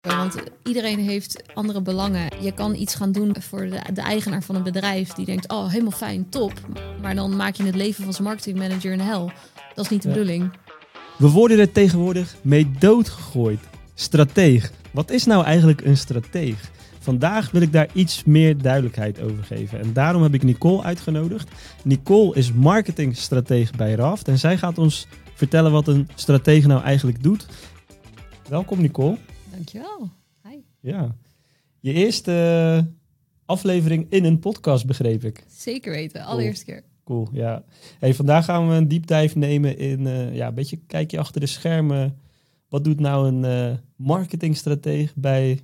Want iedereen heeft andere belangen. Je kan iets gaan doen voor de, de, eigenaar van een bedrijf die denkt: Oh, helemaal fijn, top. Maar dan maak je het leven van zijn marketingmanager een hel. Dat is niet de Ja. bedoeling. We worden er tegenwoordig mee doodgegooid. Strateeg. Wat is nou eigenlijk een strateeg? Vandaag wil ik daar iets meer duidelijkheid over geven. En daarom heb ik Nicole uitgenodigd. Nicole is marketingstratege bij Raft. En zij gaat ons vertellen wat een stratege nou eigenlijk doet. Welkom Nicole. Dankjewel. Hi. Ja. Je eerste eh, aflevering in een podcast begreep ik. Zeker weten, allereerste keer. Cool, ja. Hey, vandaag gaan we een deep dive nemen in eh, ja, een beetje kijkje achter de schermen. Wat doet nou een eh marketingstratege bij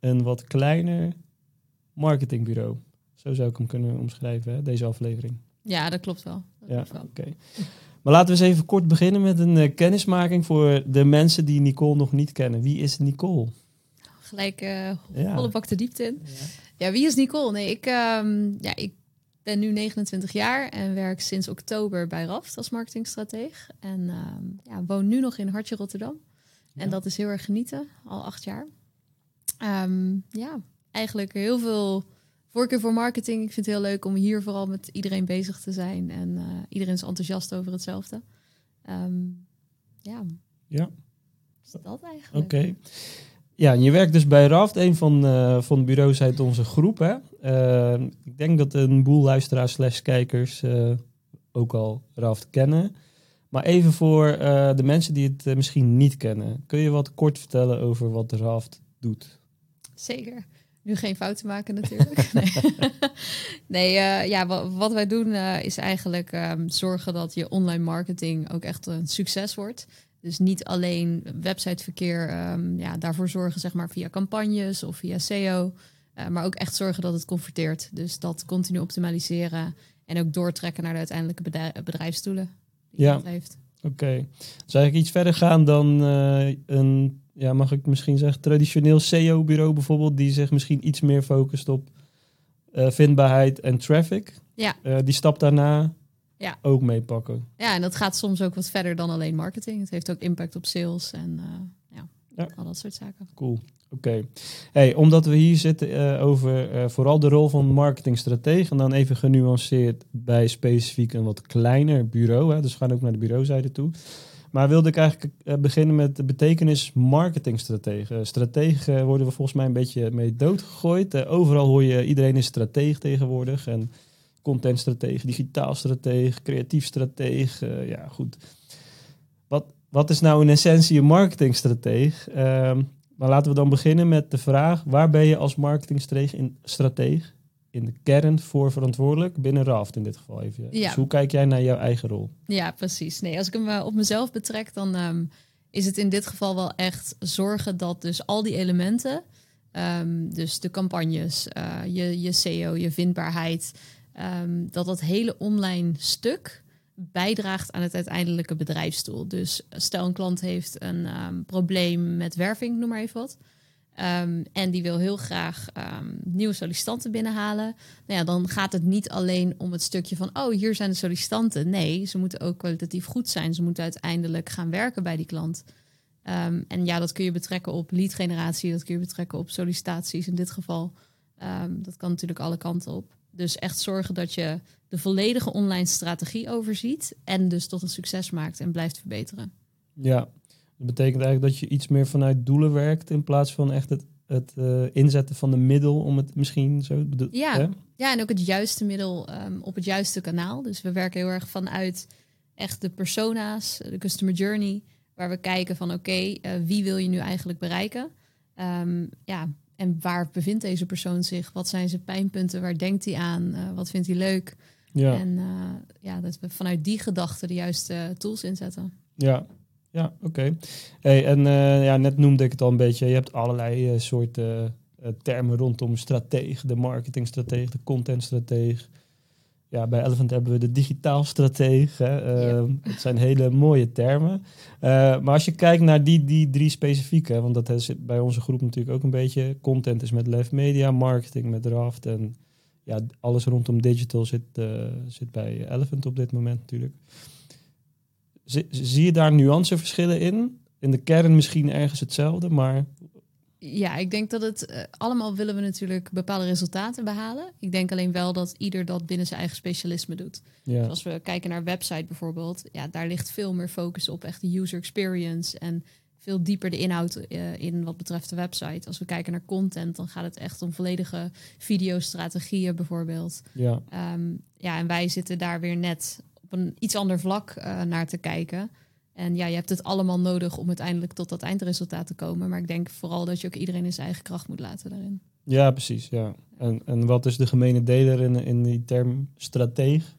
een wat kleiner marketingbureau? Zo zou ik hem kunnen omschrijven, hè, deze aflevering. Ja, dat klopt wel. Dat Ja, klopt wel. Maar laten we eens even kort beginnen met een eh, kennismaking voor de mensen die Nicole nog niet kennen. Wie is Nicole? Gelijk Ja. volle bak de diepte in. Ja, wie is Nicole? Nee, ik, ehm, ja, ik ben nu 29 jaar en werk sinds oktober bij Raft als marketingstrateeg. En ehm, ja, woon nu nog in Hartje Rotterdam. En Ja. dat is heel erg genieten, al acht jaar. Ehm, ja, eigenlijk heel veel voorkeur voor marketing. Ik vind het heel leuk om hier vooral met iedereen bezig te zijn. En eh, iedereen is enthousiast over hetzelfde. Ehm, ja, Ja. is dat eigenlijk. Oké. Ja, en je werkt dus bij Raft, een van, eh, van de bureaus uit onze groep. Hè? Eh, ik denk dat een boel luisteraars slash kijkers ook al Raft kennen. Maar even voor de mensen die het misschien niet kennen. Kun je wat kort vertellen over wat Raft doet? Zeker. Nu geen fouten maken natuurlijk. nee, nee eh, ja, wat, wat wij doen eh, is eigenlijk ehm, zorgen dat je online marketing ook echt een succes wordt. Dus niet alleen websiteverkeer, ehm, ja, daarvoor zorgen zeg maar via campagnes of via SEO. eh, maar ook echt zorgen dat het converteert. Dus dat continu optimaliseren en ook doortrekken naar de uiteindelijke bedrijf, bedrijfsdoelen die Ja. heeft. Oké. Zou ik iets verder gaan dan een, ja, mag ik misschien zeggen, traditioneel SEO-bureau bijvoorbeeld, die zich misschien iets meer focust op eh, vindbaarheid en traffic? Ja. Eh, die stap daarna Ja. ook meepakken. Ja, en dat gaat soms ook wat verder dan alleen marketing. Het heeft ook impact op sales en eh, ja, Ja. al dat soort zaken. Cool. Oké. Hey, omdat we hier zitten over vooral de rol van marketingstratege en dan even genuanceerd bij specifiek een wat kleiner bureau. Hè, dus we gaan ook naar de bureauzijde toe. Maar wilde ik eigenlijk eh, beginnen met de betekenis marketingstratege. Strategen worden we volgens mij een beetje mee doodgegooid. Eh, overal hoor je iedereen is strateeg tegenwoordig. En contentstratege, digitaal stratege, creatief stratege. eh, ja, goed. Wat, wat is nou in essentie een marketingstrateeg? Ehm, maar laten we dan beginnen met de vraag: waar ben je als marketingstratege in, strateeg in de kern voor verantwoordelijk binnen Raft in dit geval even? Ja. Dus hoe kijk jij naar jouw eigen rol? Ja, precies. Nee, als ik hem eh, op mezelf betrek, dan ehm, is het in dit geval wel echt zorgen dat dus al die elementen, ehm, dus de campagnes, eh, je, je SEO, je vindbaarheid, ehm, dat dat hele online stuk bijdraagt aan het uiteindelijke bedrijfsdoel. Dus stel een klant heeft een probleem met werving, noem maar even wat. Ehm, en die wil heel graag ehm, nieuwe sollicitanten binnenhalen. Nou ja, dan gaat het niet alleen om het stukje van, oh, hier zijn de sollicitanten. Nee, ze moeten ook kwalitatief goed zijn. Ze moeten uiteindelijk gaan werken bij die klant. Ehm, en ja, dat kun je betrekken op lead generatie, dat kun je betrekken op sollicitaties in dit geval. Dat kan natuurlijk alle kanten op. Dus echt zorgen dat je de volledige online strategie overziet en dus tot een succes maakt en blijft verbeteren. Ja, dat betekent eigenlijk dat je iets meer vanuit doelen werkt in plaats van echt het, het eh, inzetten van de middel om het misschien zo bedoel. Ja. hè? Ja, en ook het juiste middel ehm, op het juiste kanaal. Dus we werken heel erg vanuit echt de persona's, de customer journey, waar we kijken van oké, eh, wie wil je nu eigenlijk bereiken? Ehm, ja, en waar bevindt deze persoon zich? Wat zijn zijn pijnpunten? Waar denkt hij aan? Eh, wat vindt hij leuk? Ja. En ja, dat we vanuit die gedachte de juiste tools inzetten. Ja, ja oké. Hey, en eh, ja, net noemde ik het al een beetje. Je hebt allerlei eh, soorten eh, termen rondom strateeg, de marketingstrateeg, de contentstrateeg. Ja, bij Elephant hebben we de digitaal strateeg. Hè. Eh, Het zijn hele mooie termen. Maar als je kijkt naar die, die drie specifieke, want dat is bij onze groep natuurlijk ook een beetje. Content is met Lef Media, marketing met Raft en ja, alles rondom digital zit, zit bij Elephant op dit moment natuurlijk. Zie, zie je daar nuanceverschillen in? In de kern misschien ergens hetzelfde, maar Ja, ik denk dat het eh, allemaal willen we natuurlijk bepaalde resultaten behalen. Ik denk alleen wel dat ieder dat binnen zijn eigen specialisme doet. Ja, Dus als we kijken naar website bijvoorbeeld, ja, daar ligt veel meer focus op echt de user experience en veel dieper de inhoud eh, in wat betreft de website. Als we kijken naar content, dan gaat het echt om volledige videostrategieën bijvoorbeeld. ja, Ehm, ja, en wij zitten daar weer net op een iets ander vlak eh, naar te kijken. En ja, je hebt het allemaal nodig om uiteindelijk tot dat eindresultaat te komen. Maar ik denk vooral dat je ook iedereen in zijn eigen kracht moet laten daarin. ja, precies. Ja. En, en wat is de gemene deler in, in die term strateeg?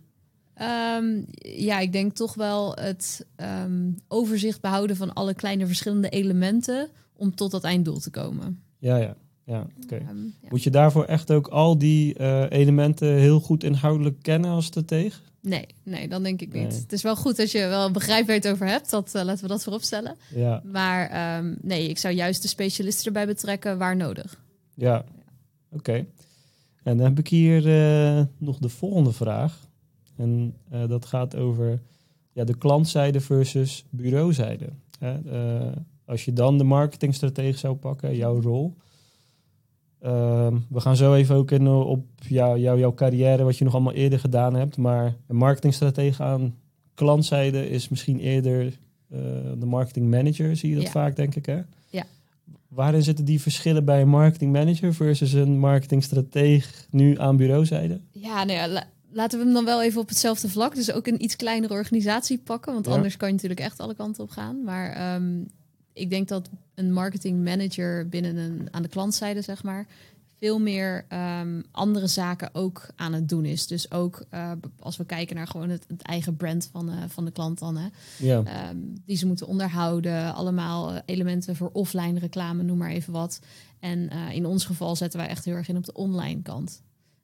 Ehm, ja, ik denk toch wel het ehm, overzicht behouden van alle kleine verschillende elementen om tot dat einddoel te komen. Ja, ja. ja oké. Ehm, ja. Moet je daarvoor echt ook al die eh, elementen heel goed inhoudelijk kennen als strateeg? Nee, nee, dan denk ik niet. Nee. Het is wel goed als je wel een begrijp over hebt. Dat, eh, laten we dat voorop stellen. Ja, Maar ehm, nee, ik zou juist de specialisten erbij betrekken waar nodig. ja. Oké. En dan heb ik hier eh, nog de volgende vraag. En eh, dat gaat over ja, de klantzijde versus bureauzijde. Hè? Als je dan de marketingstratege zou pakken, jouw rol. Ehm, we gaan zo even ook in eh, op jou, jou, jouw carrière, wat je nog allemaal eerder gedaan hebt. Maar een marketingstratege aan klantzijde is misschien eerder eh, de marketing manager, zie je dat Ja. vaak, denk ik, hè? Ja. Waarin zitten die verschillen bij een marketing manager versus een marketingstratege nu aan bureauzijde? Ja, nou ja, la- laten we hem dan wel even op hetzelfde vlak. Dus ook een iets kleinere organisatie pakken. Want Ja. anders kan je natuurlijk echt alle kanten op gaan. Maar ehm, ik denk dat een marketing manager binnen een, aan de klantzijde, zeg maar, veel meer ehm, andere zaken ook aan het doen is. Dus ook eh, als we kijken naar gewoon het, het eigen brand van, eh, van de klant dan. Hè. Ja, Ehm, die ze moeten onderhouden. Allemaal eh, elementen voor offline reclame, noem maar even wat. En in ons geval zetten wij echt heel erg in op de online kant.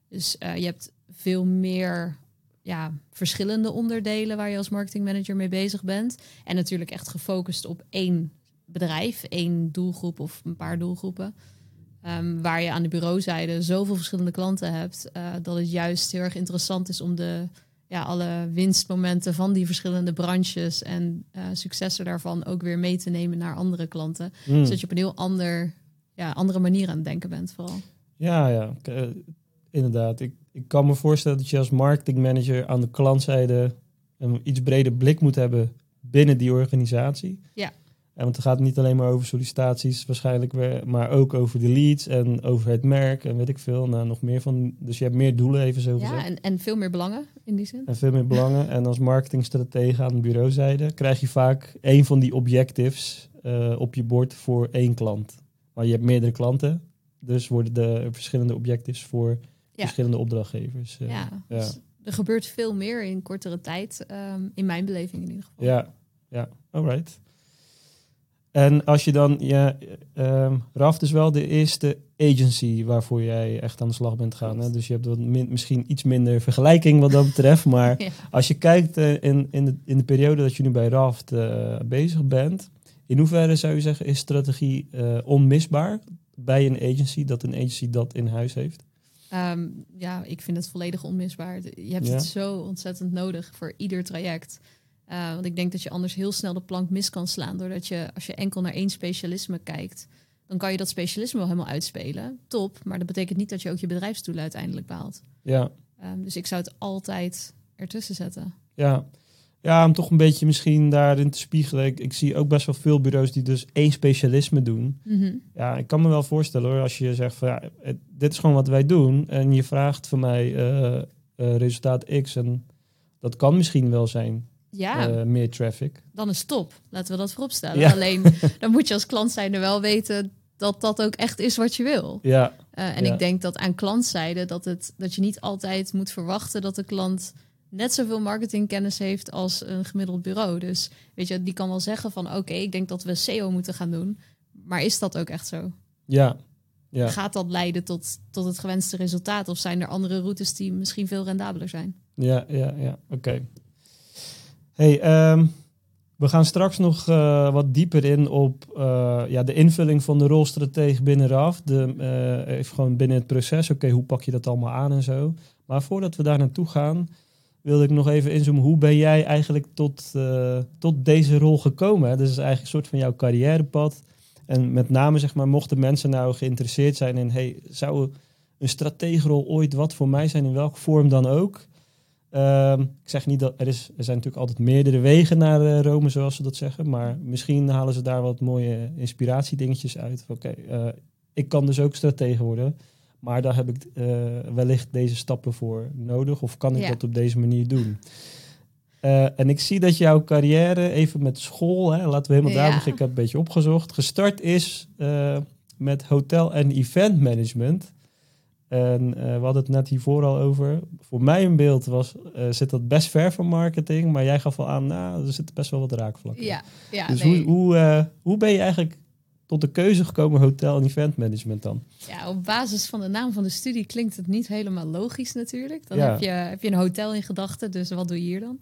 Dus je hebt veel meer ja, verschillende onderdelen waar je als marketingmanager mee bezig bent. En natuurlijk echt gefocust op één bedrijf, één doelgroep of een paar doelgroepen. Ehm, waar je aan de bureauzijde zoveel verschillende klanten hebt, eh, dat het juist heel erg interessant is om de ja, alle winstmomenten van die verschillende branches en eh, successen daarvan ook weer mee te nemen naar andere klanten. Mm. Zodat je op een heel ander, ja, andere manier aan het denken bent vooral. ja, ja. Eh, inderdaad. Ik, ik kan me voorstellen dat je als marketingmanager aan de klantzijde een iets breder blik moet hebben binnen die organisatie. Ja. En want het gaat niet alleen maar over sollicitaties waarschijnlijk, weer, maar ook over de leads en over het merk en weet ik veel. Nou, nog meer van. Dus je hebt meer doelen, even zo gezegd. Ja, en, en veel meer belangen in die zin. En veel meer belangen. En als marketingstratege aan de bureauzijde krijg je vaak een van die objectives eh, op je bord voor één klant. Maar je hebt meerdere klanten, dus worden de verschillende objectives voor Ja. verschillende opdrachtgevers. eh, ja, ja. Dus er gebeurt veel meer in kortere tijd, ehm, in mijn beleving in ieder geval. ja, ja, alright. En als je dan, ja, ehm RAFT is wel de eerste agency waarvoor jij echt aan de slag bent gegaan. Hè? Dus je hebt wat min- misschien iets minder vergelijking wat dat betreft. Maar Ja. als je kijkt eh, in, in, de, in de periode dat je nu bij RAFT eh, bezig bent, in hoeverre zou je zeggen is strategie eh, onmisbaar bij een agency, dat een agency dat in huis heeft? Ehm, ja, ik vind het volledig onmisbaar. Je hebt Ja. het zo ontzettend nodig voor ieder traject. Eh, want ik denk dat je anders heel snel de plank mis kan slaan. Doordat je, als je enkel naar één specialisme kijkt, dan kan je dat specialisme wel helemaal uitspelen. Top, maar dat betekent niet dat je ook je bedrijfsdoelen uiteindelijk behaalt. Ja, Ehm, dus ik zou het altijd ertussen zetten. Ja. ja, om toch een beetje misschien daarin te spiegelen. Ik, ik zie ook best wel veel bureaus die dus één specialisme doen. Mhm. Ja, ik kan me wel voorstellen hoor, als je zegt van ja, het- dit is gewoon wat wij doen. En je vraagt van mij eh, eh, resultaat X en dat kan misschien wel zijn, Ja, eh, meer traffic. dan is top. Laten we dat vooropstellen. Ja. Alleen, dan moet je als klant zijnde wel weten dat dat ook echt is wat je wil. Ja, Uh, en Ja. ik denk dat aan klantzijde dat, het, dat je niet altijd moet verwachten dat de klant net zoveel marketingkennis heeft als een gemiddeld bureau. Dus weet je, die kan wel zeggen van oké, ik denk dat we SEO moeten gaan doen. Maar is dat ook echt zo? ja, ja. Gaat dat leiden tot, tot het gewenste resultaat? Of zijn er andere routes die misschien veel rendabeler zijn? Ja, ja, ja. Oké. Hey, ehm, we gaan straks nog eh, wat dieper in op eh, ja, de invulling van de rolstratege binnen RAF. De, eh, even gewoon binnen het proces. Oké, hoe pak je dat allemaal aan en zo. Maar voordat we daar naartoe gaan, wilde ik nog even inzoomen. Hoe ben jij eigenlijk tot, tot deze rol gekomen? Dit is eigenlijk een soort van jouw carrièrepad. En met name, zeg maar, mochten mensen nou geïnteresseerd zijn in, hey, zou een strateegrol ooit wat voor mij zijn, in welke vorm dan ook? Ehm, ik zeg niet dat er, is, er zijn natuurlijk altijd meerdere wegen naar uh, Rome, zoals ze dat zeggen. Maar misschien halen ze daar wat mooie inspiratiedingetjes uit. Oké, eh, ik kan dus ook stratege worden. Maar daar heb ik uh, wellicht deze stappen voor nodig. Of kan ik Ja. dat op deze manier doen? Eh, en ik zie dat jouw carrière, even met school, hè, laten we helemaal daar Ja. beginnen. Ik heb een beetje opgezocht. Gestart is eh, met hotel- en event management. En eh, we hadden het net hiervoor al over. Voor mij een beeld was, eh, zit dat best ver van marketing. Maar jij gaf al aan, nou, er zitten best wel wat raakvlakken. Ja, ja dus nee. hoe, hoe, eh, hoe ben je eigenlijk tot de keuze gekomen hotel- en event management dan? Ja, op basis van de naam van de studie klinkt het niet helemaal logisch natuurlijk. Dan Ja. heb, je, heb je een hotel in gedachten, dus wat doe je hier dan?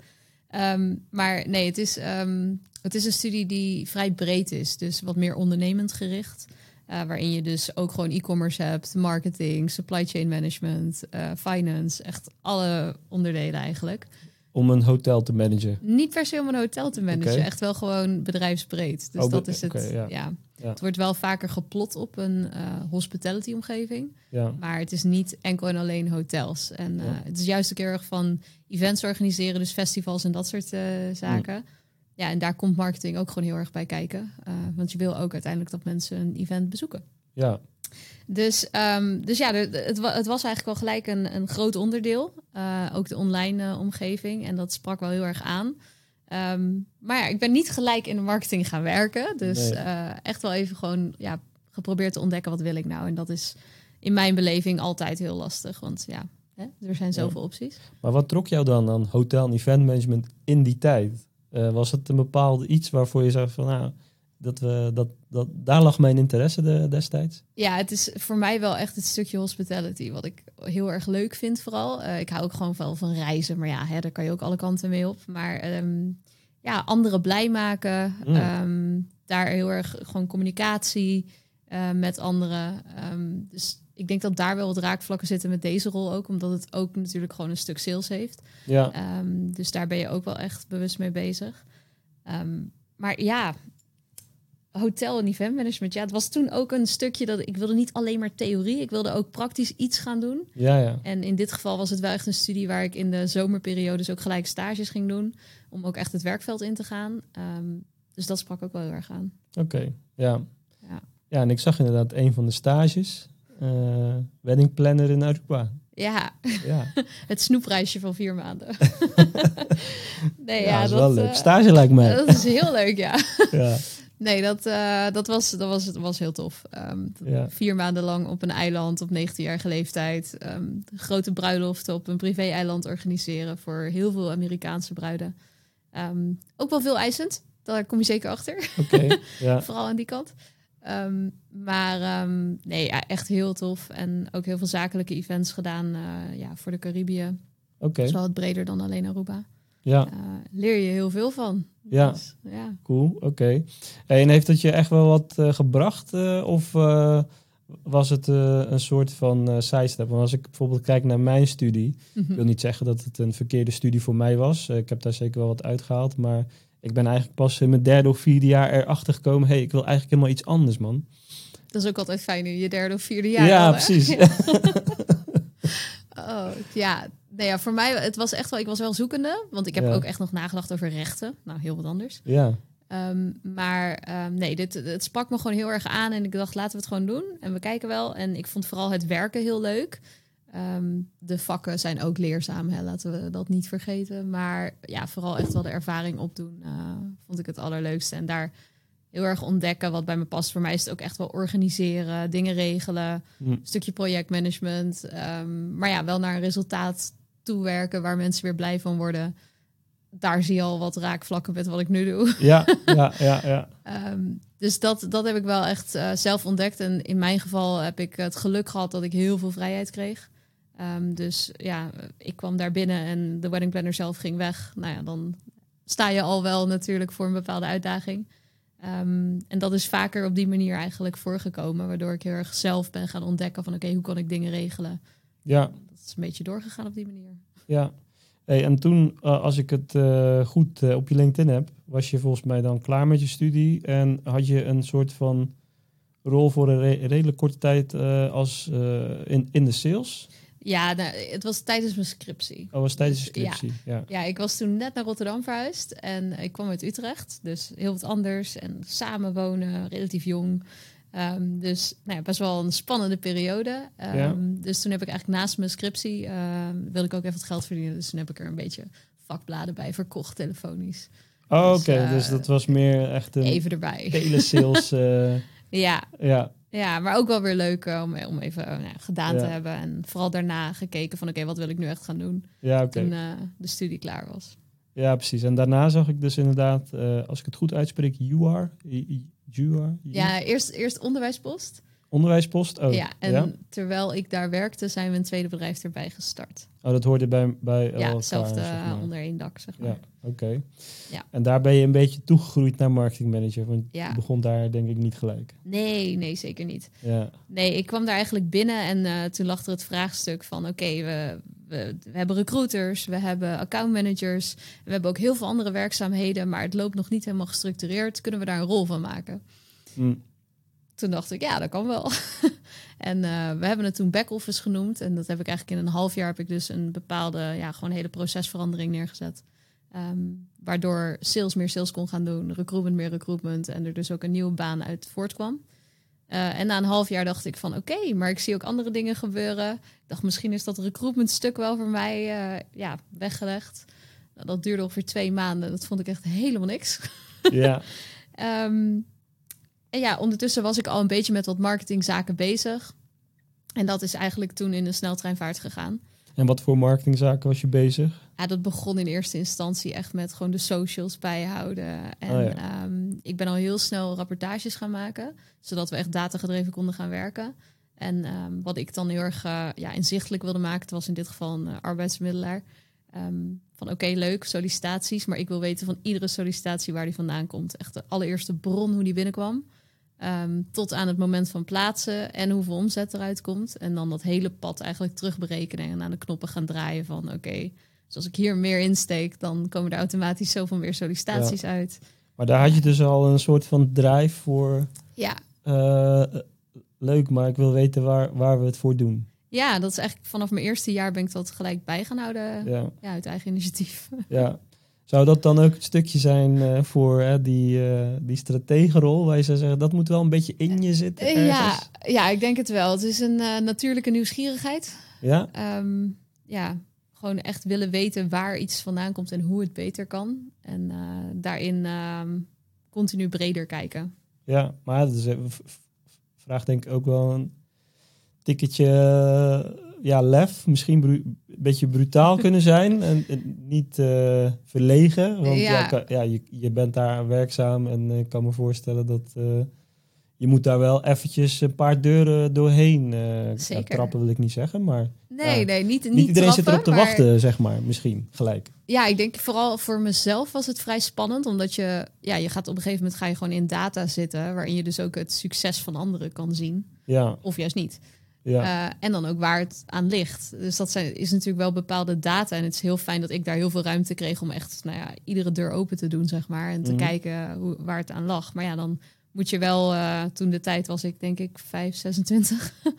Ehm, maar nee, het is, ehm, het is een studie die vrij breed is, dus wat meer ondernemend gericht. Eh, waarin je dus ook gewoon e-commerce hebt, marketing, supply chain management, eh, finance, echt alle onderdelen eigenlijk. Om een hotel te managen. Niet per se om een hotel te managen, echt wel gewoon bedrijfsbreed. Dus Oh, dat is het. ja. ja. Ja. Het wordt wel vaker geplot op een eh, hospitality omgeving. Ja, Maar het is niet enkel en alleen hotels. En Ja. het is juist ook heel erg van events organiseren, dus festivals en dat soort zaken. Ja, en daar komt marketing ook gewoon heel erg bij kijken. Eh, want je wil ook uiteindelijk dat mensen een event bezoeken. ja, Dus, ehm, dus ja, de- de- het, wa- het was eigenlijk wel gelijk een, een groot onderdeel. Eh, ook de online eh, omgeving. En dat sprak wel heel erg aan. Ehm, maar ja, ik ben niet gelijk in de marketing gaan werken. Dus Nee. echt wel even gewoon ja, geprobeerd te ontdekken wat wil ik nou. En dat is in mijn beleving altijd heel lastig. Want ja, hè, er zijn zoveel opties. Maar wat trok jou dan aan hotel- en event management in die tijd? Eh, was het een bepaald iets waarvoor je zei van, nou, dat we, dat, dat, daar lag mijn interesse de, destijds? Ja, het is voor mij wel echt het stukje hospitality. Wat ik heel erg leuk vind vooral. Eh, ik hou ook gewoon wel van reizen. Maar ja, hè, daar kan je ook alle kanten mee op. Maar ehm, ja, anderen blij maken. Mm. ehm, daar heel erg gewoon communicatie eh, met anderen. Ehm, dus ik denk dat daar wel wat raakvlakken zitten met deze rol ook. Omdat het ook natuurlijk gewoon een stuk sales heeft. Ja, Ehm, dus daar ben je ook wel echt bewust mee bezig. Ehm, maar ja, hotel en event management. Ja, het was toen ook een stukje dat ik wilde niet alleen maar theorie. Ik wilde ook praktisch iets gaan doen. ja, ja. En in dit geval was het wel echt een studie waar ik in de zomerperiodes ook gelijk stages ging doen. Om ook echt het werkveld in te gaan. Ehm, dus dat sprak ook wel heel erg aan. Oké, ja. Ja. Ja, en ik zag inderdaad een van de stages, eh wedding planner in Aruba. Ja, Ja, het snoepreisje van vier maanden. nee, ja, ja, dat is dat, wel leuk. eh, Stage lijkt mij. dat is heel leuk, ja. Ja, Nee, dat, eh, dat, was, dat was, was heel tof. Ehm, Ja. Vier maanden lang op een eiland op 19-jarige leeftijd. ehm, grote bruiloften op een privé-eiland organiseren voor heel veel Amerikaanse bruiden. Ehm, ook wel veel eisend, daar kom je zeker achter. oké. Ja, Vooral aan die kant. Ehm, maar ehm, nee, ja, echt heel tof. En ook heel veel zakelijke events gedaan eh, ja, voor de Caribië. oké. Dat is wel wat breder dan alleen Aruba. Ja, Eh, leer je heel veel van. Ja. Dus, ja. cool. Oké. En heeft het je echt wel wat eh, gebracht? of was het een soort van eh sidestep? Want als ik bijvoorbeeld kijk naar mijn studie, Mhm. Ik wil niet zeggen dat het een verkeerde studie voor mij was. Ik heb daar zeker wel wat uitgehaald. Maar ik ben eigenlijk pas in mijn derde of vierde jaar erachter gekomen. hey, ik wil eigenlijk helemaal iets anders, man. Dat is ook altijd fijn in je derde of vierde jaar. Ja, al, precies. Ja. Oh, ja. Nee, ja, voor mij, het was echt wel, ik was wel zoekende. Want ik heb Ja. ook echt nog nagedacht over rechten. Nou, heel wat anders. ja, Ehm, maar ehm, nee, dit, het sprak me gewoon heel erg aan. En ik dacht, laten we het gewoon doen. En we kijken wel. En ik vond vooral het werken heel leuk. Ehm, de vakken zijn ook leerzaam, hè, laten we dat niet vergeten. Maar ja, vooral echt wel de ervaring opdoen, eh, vond ik het allerleukste. En daar heel erg ontdekken wat bij me past. Voor mij is het ook echt wel organiseren, dingen regelen, Hm. een stukje projectmanagement. Ehm, maar ja, wel naar een resultaat toewerken waar mensen weer blij van worden. Daar zie je al wat raakvlakken met wat ik nu doe. ja, ja, ja, ja. Ehm, dus dat, dat heb ik wel echt eh, zelf ontdekt. En in mijn geval heb ik het geluk gehad dat ik heel veel vrijheid kreeg. Ehm, dus ja, ik kwam daar binnen en de wedding planner zelf ging weg. Nou ja, dan sta je al wel natuurlijk voor een bepaalde uitdaging. Ehm, en dat is vaker op die manier eigenlijk voorgekomen. Waardoor ik heel erg zelf ben gaan ontdekken van oké, hoe kan ik dingen regelen? ja, Dat is een beetje doorgegaan op die manier. ja. Hey, en toen, eh, als ik het eh, goed eh, op je LinkedIn heb, was je volgens mij dan klaar met je studie en had je een soort van rol voor een re- redelijk korte tijd als in, in de sales. Ja, nou, het was tijdens mijn scriptie. Oh, was tijdens de Ja. scriptie. Ja. Ja, ik was toen net naar Rotterdam verhuisd en ik kwam uit Utrecht, dus heel wat anders en samenwonen, relatief jong. Ehm, dus nou ja, best wel een spannende periode. Ehm, Ja. Dus toen heb ik eigenlijk naast mijn scriptie, ehm, wilde ik ook even wat geld verdienen. Dus toen heb ik er een beetje vakbladen bij verkocht, telefonisch. Oh, Dus, oké. eh, dus dat was meer echt een Even erbij. telesales. eh Ja, ja, ja, maar ook wel weer leuk eh, om, om even eh, nou ja, gedaan te hebben. En vooral daarna gekeken van oké, wat wil ik nu echt gaan doen ja oké. toen eh, de studie klaar was. Ja, precies. En daarna zag ik dus inderdaad, als ik het goed uitspreek, You are. Ja, eerst, eerst onderwijspost. Onderwijspost. Oh, ja, en ja? terwijl ik daar werkte, zijn we een tweede bedrijf erbij gestart. oh dat hoorde bij, bij ja, hetzelfde zeg maar. onder één dak, zeg maar. Ja, oké. Ja. En daar ben je een beetje toegegroeid naar marketingmanager. Want Ja. je begon daar denk ik niet gelijk. Nee, nee, zeker niet. Ja, Nee, ik kwam daar eigenlijk binnen en eh, toen lag er het vraagstuk van... oké, we, we, we hebben recruiters, we hebben accountmanagers... we hebben ook heel veel andere werkzaamheden... maar het loopt nog niet helemaal gestructureerd. Kunnen we daar een rol van maken? Hm. Toen dacht ik, ja, dat kan wel. en eh, we hebben het toen back-office genoemd. En dat heb ik eigenlijk in een half jaar... heb ik dus een bepaalde, ja, gewoon hele procesverandering neergezet. Ehm, waardoor sales meer sales kon gaan doen, recruitment meer recruitment... en er dus ook een nieuwe baan uit voortkwam. Eh, en na een half jaar dacht ik van oké, maar ik zie ook andere dingen gebeuren. Ik dacht misschien is dat recruitment stuk wel voor mij eh, ja, weggelegd. Nou, dat duurde ongeveer twee maanden. Dat vond ik echt helemaal niks. ja. Ehm, en ja, ondertussen was ik al een beetje met wat marketingzaken bezig. En dat is eigenlijk toen in de sneltreinvaart gegaan. En wat voor marketingzaken was je bezig? Ja, dat begon in eerste instantie echt met gewoon de socials bijhouden. En Oh ja. ehm, ik ben al heel snel rapportages gaan maken, zodat we echt datagedreven konden gaan werken. En ehm, wat ik dan heel erg eh, ja, inzichtelijk wilde maken, het was in dit geval een eh, arbeidsmiddelaar. Ehm, van oké, leuk, sollicitaties, maar ik wil weten van iedere sollicitatie waar die vandaan komt. Echt de allereerste bron hoe die binnenkwam. Ehm, tot aan het moment van plaatsen en hoeveel omzet eruit komt. En dan dat hele pad eigenlijk terugberekenen en aan de knoppen gaan draaien van oké, dus als ik hier meer insteek, dan komen er automatisch zoveel meer sollicitaties uit. Maar daar had je dus al een soort van drive voor. Ja. eh, leuk, maar ik wil weten waar, waar we het voor doen. ja, dat is eigenlijk vanaf mijn eerste jaar ben ik dat gelijk bij gaan houden. Ja, Ja, uit eigen initiatief. ja. Zou dat dan ook het stukje zijn eh, voor die, eh die strategenrol? Waar je zou zeggen, dat moet wel een beetje in je zitten Ja, ergens? ja, ik denk het wel. Het is een eh, natuurlijke nieuwsgierigheid. Ja? Ehm, ja, gewoon echt willen weten waar iets vandaan komt en hoe het beter kan. En eh, daarin ehm, continu breder kijken. Ja, maar dat is, eh, v- v- vraagt denk ik ook wel een tikketje eh, ja, lef. Misschien een beetje brutaal kunnen zijn en, en niet eh, verlegen. Want ja. Ja. kan- ja, je, je bent daar werkzaam en eh, ik kan me voorstellen dat eh, je moet daar wel eventjes een paar deuren doorheen ja, Zeker. trappen, wil ik niet zeggen. Maar Nee, nee, niet, niet, niet, iedereen zit trappen, erop te maar- wachten, zeg maar. Misschien gelijk. Ja, ik denk vooral voor mezelf was het vrij spannend. Omdat je, ja, je gaat op een gegeven moment ga je gewoon in data zitten. Waarin je dus ook het succes van anderen kan zien. Ja, Of juist niet. Ja, Eh, en dan ook waar het aan ligt. Dus dat zijn, is natuurlijk wel bepaalde data. En het is heel fijn dat ik daar heel veel ruimte kreeg om echt nou ja, iedere deur open te doen, zeg maar. En te Mhm. kijken hoe, waar het aan lag. Maar ja, dan moet je wel, eh, toen de tijd was ik denk ik 5, 26.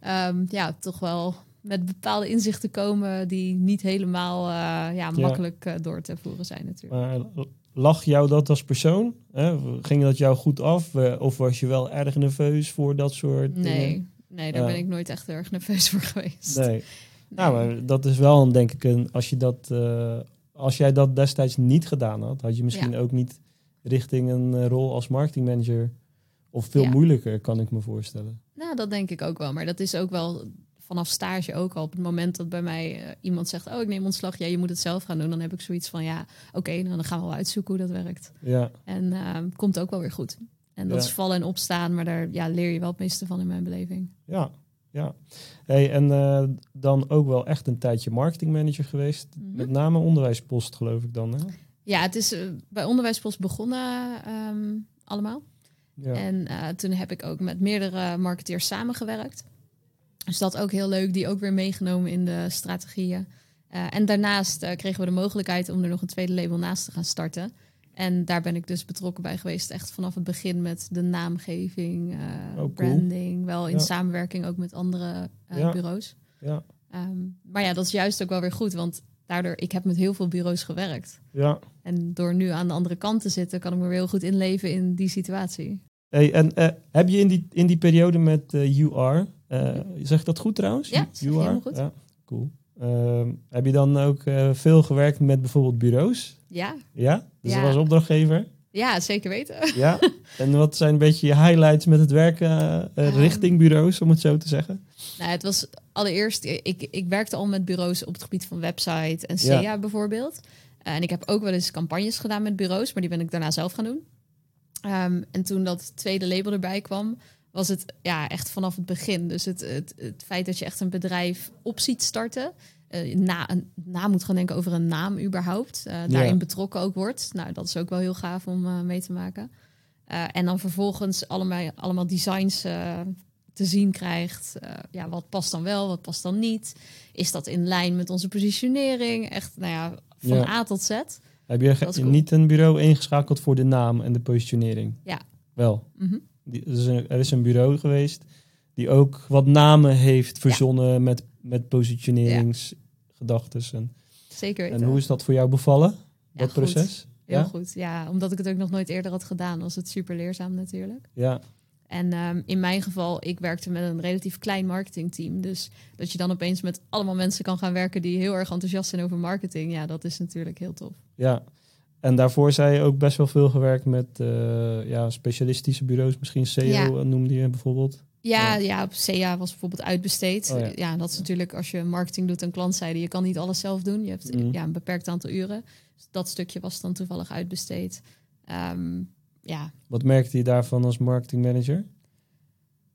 Ehm, ja, toch wel met bepaalde inzichten komen die niet helemaal eh, ja, makkelijk door te voeren zijn natuurlijk. maar lag jou dat als persoon? Hè? Ging dat jou goed af? Of was je wel erg nerveus voor dat soort dingen? Nee, daar ben ik nooit echt heel erg nerveus voor geweest. Nee. Nou, maar dat is wel een, denk ik een als je dat eh, als jij dat destijds niet gedaan had, had je misschien ook niet richting een eh, rol als marketingmanager of veel Ja. moeilijker, kan ik me voorstellen. Nou, dat denk ik ook wel. Maar dat is ook wel vanaf stage ook al. Op het moment dat bij mij eh, iemand zegt... oh, ik neem ontslag, ja, je moet het zelf gaan doen. Dan heb ik zoiets van, ja, oké, nou, dan gaan we wel uitzoeken hoe dat werkt. Ja, En eh, komt ook wel weer goed. En dat Ja. is vallen en opstaan, maar daar ja, leer je wel het meeste van in mijn beleving. ja, ja. Hey, en eh, dan ook wel echt een tijdje marketingmanager geweest. Mhm. Met name onderwijspost, geloof ik dan. Hè? Ja, het is eh, bij Onderwijspost begonnen ehm, allemaal. Ja. En eh, toen heb ik ook met meerdere marketeers samengewerkt. Dus dat ook heel leuk, die ook weer meegenomen in de strategieën. En daarnaast kregen we de mogelijkheid om er nog een tweede label naast te gaan starten. En daar ben ik dus betrokken bij geweest, echt vanaf het begin met de naamgeving, eh, cool. branding, wel in Ja. samenwerking ook met andere eh, Ja. bureaus. Ja, Ehm, maar ja, dat is juist ook wel weer goed, want daardoor, ik heb met heel veel bureaus gewerkt. ja. En door nu aan de andere kant te zitten, kan ik me weer heel goed inleven in die situatie. Hey, en eh, heb je in die, in die periode met UR, zeg dat goed trouwens? Ja, je helemaal goed. Ja, cool. Ehm, heb je dan ook veel gewerkt met bijvoorbeeld bureaus? Ja, Ja? Dus Ja. dat was opdrachtgever? ja zeker weten. Ja. en wat zijn een beetje je highlights met het werken eh, eh, Ehm. richting bureaus, om het zo te zeggen? Nou, het was allereerst, ik, ik werkte al met bureaus op het gebied van website en SEA Ja. bijvoorbeeld. Eh, en ik heb ook wel eens campagnes gedaan met bureaus, maar die ben ik daarna zelf gaan doen. Ehm, en toen dat tweede label erbij kwam, was het ja, echt vanaf het begin. Dus het, het, het feit dat je echt een bedrijf op ziet starten. Eh, na, een, na moet gaan denken over een naam überhaupt. eh, daarin betrokken ook wordt. Nou, dat is ook wel heel gaaf om eh, mee te maken. En dan vervolgens allemaal, allemaal designs te zien krijgt. Ja, wat past dan wel, wat past dan niet? Is dat in lijn met onze positionering? Echt, nou ja, van Ja. A tot Z. Heb je cool. niet een bureau ingeschakeld voor de naam en de positionering? Ja. Wel. Mhm. Die, er, is een, er is een bureau geweest die ook wat namen heeft verzonnen met, met positioneringsgedachten. En, Zeker en hoe is dat voor jou bevallen, Ja, dat goed. proces? Heel ja? goed. Ja, omdat ik het ook nog nooit eerder had gedaan, was het super leerzaam natuurlijk. Ja, En ehm, in mijn geval, ik werkte met een relatief klein marketingteam. Dus dat je dan opeens met allemaal mensen kan gaan werken die heel erg enthousiast zijn over marketing. Ja, dat is natuurlijk heel tof. ja. En daarvoor zei je ook best wel veel gewerkt met eh, ja, specialistische bureaus. Misschien CEO Ja. noemde je bijvoorbeeld. Ja, Ja. op CA was bijvoorbeeld uitbesteed. Oh ja. ja. dat is natuurlijk als je marketing doet en klantzijde. Je kan niet alles zelf doen. Je hebt Mm. ja, een beperkt aantal uren. Dus dat stukje was dan toevallig uitbesteed. Ehm, ja, Wat merkte je daarvan als marketingmanager?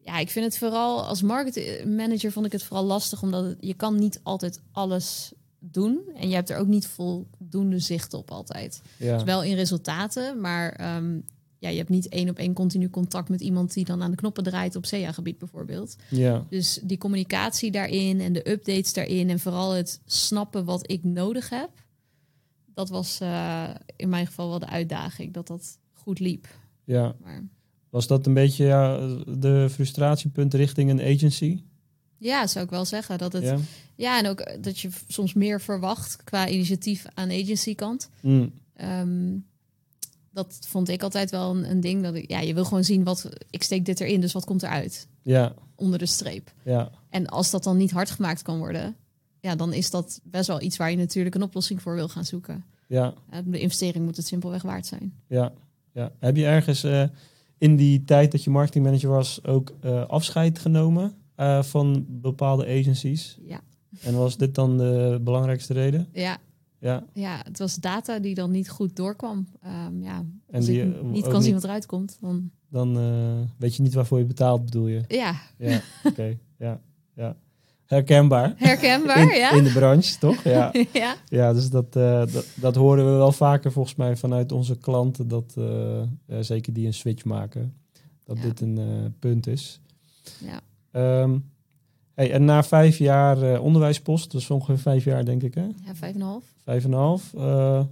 ja, ik vind het vooral als marketingmanager vond ik het vooral lastig, omdat het- je kan niet altijd alles doen. En je hebt er ook niet voldoende zicht op altijd. Ja, Dus wel in resultaten, maar ehm, ja, je hebt niet één op één continu contact met iemand die dan aan de knoppen draait op SEA-gebied bijvoorbeeld. ja, Dus die communicatie daarin en de updates daarin en vooral het snappen wat ik nodig heb, dat was eh, in mijn geval wel de uitdaging, dat dat goed liep. ja. Maar Was dat een beetje ja, de frustratiepunt richting een agency? ja, zou ik wel zeggen dat het Ja. Ja, en ook dat je soms meer verwacht qua initiatief aan agency kant. Mm, Ehm, dat vond ik altijd wel een, een ding. Dat ik, ja, je wil gewoon zien wat ik steek dit erin, dus wat komt eruit ja, onder de streep. ja, En als dat dan niet hard gemaakt kan worden, ja, dan is dat best wel iets waar je natuurlijk een oplossing voor wil gaan zoeken. ja, De investering moet het simpelweg waard zijn. ja, ja. Heb je ergens eh, in die tijd dat je marketingmanager was ook eh, afscheid genomen eh, van bepaalde agencies? Ja, En was dit dan de belangrijkste reden? ja, Ja, ja het was data die dan niet goed doorkwam. Ehm, ja, En als die, ik eh, niet kan zien wat eruit komt, dan dan eh, weet je niet waarvoor je betaalt, bedoel je? ja, Ja, oké. Ja, ja. Herkenbaar. herkenbaar, in, ja. in de branche, toch? Ja. ja. Ja, dus dat, eh, dat, dat horen we wel vaker volgens mij vanuit onze klanten. Dat zeker die een switch maken. Dat Ja. dit een punt is. ja. Ehm, hey, en na vijf jaar eh, onderwijspost, dus ongeveer vijf jaar denk ik hè? Ja, vijf en een half. Vijf en een half. eh,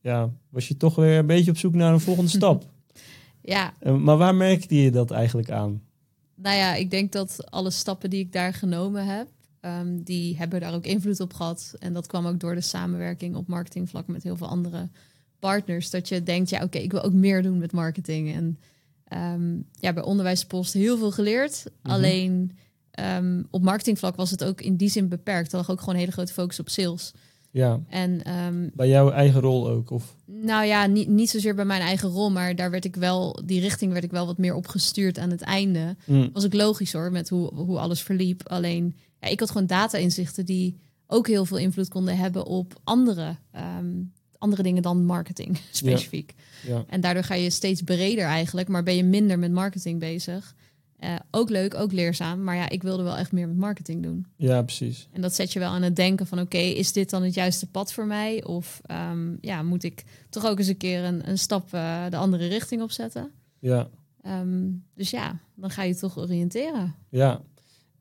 ja, was je toch weer een beetje op zoek naar een volgende stap. Ja, Eh, maar waar merkte je dat eigenlijk aan? nou ja, ik denk dat alle stappen die ik daar genomen heb, ehm, die hebben daar ook invloed op gehad. En dat kwam ook door de samenwerking op marketingvlak met heel veel andere partners. Dat je denkt, ja, oké, ik wil ook meer doen met marketing. En ehm, ja, bij onderwijspost heel veel geleerd. Mhm. Alleen ehm, op marketingvlak was het ook in die zin beperkt. Er lag ook gewoon een hele grote focus op sales. Ja, En ehm, bij jouw eigen rol ook? Of? Nou ja, niet, niet zozeer bij mijn eigen rol, maar daar werd ik wel, die richting werd ik wel wat meer opgestuurd aan het einde. Mm, Was ook logisch hoor, met hoe, hoe alles verliep. Alleen, ja, ik had gewoon data-inzichten die ook heel veel invloed konden hebben op andere, ehm, andere dingen dan marketing specifiek. ja, En daardoor ga je steeds breder eigenlijk, maar ben je minder met marketing bezig. Eh, ook leuk, ook leerzaam, maar ja, ik wilde wel echt meer met marketing doen. ja, precies. En dat zet je wel aan het denken van oké, is dit dan het juiste pad voor mij? Of ehm, ja, moet ik toch ook eens een keer een, een stap eh, de andere richting opzetten? Ja, Ehm, dus ja, dan ga je toch oriënteren. Ja,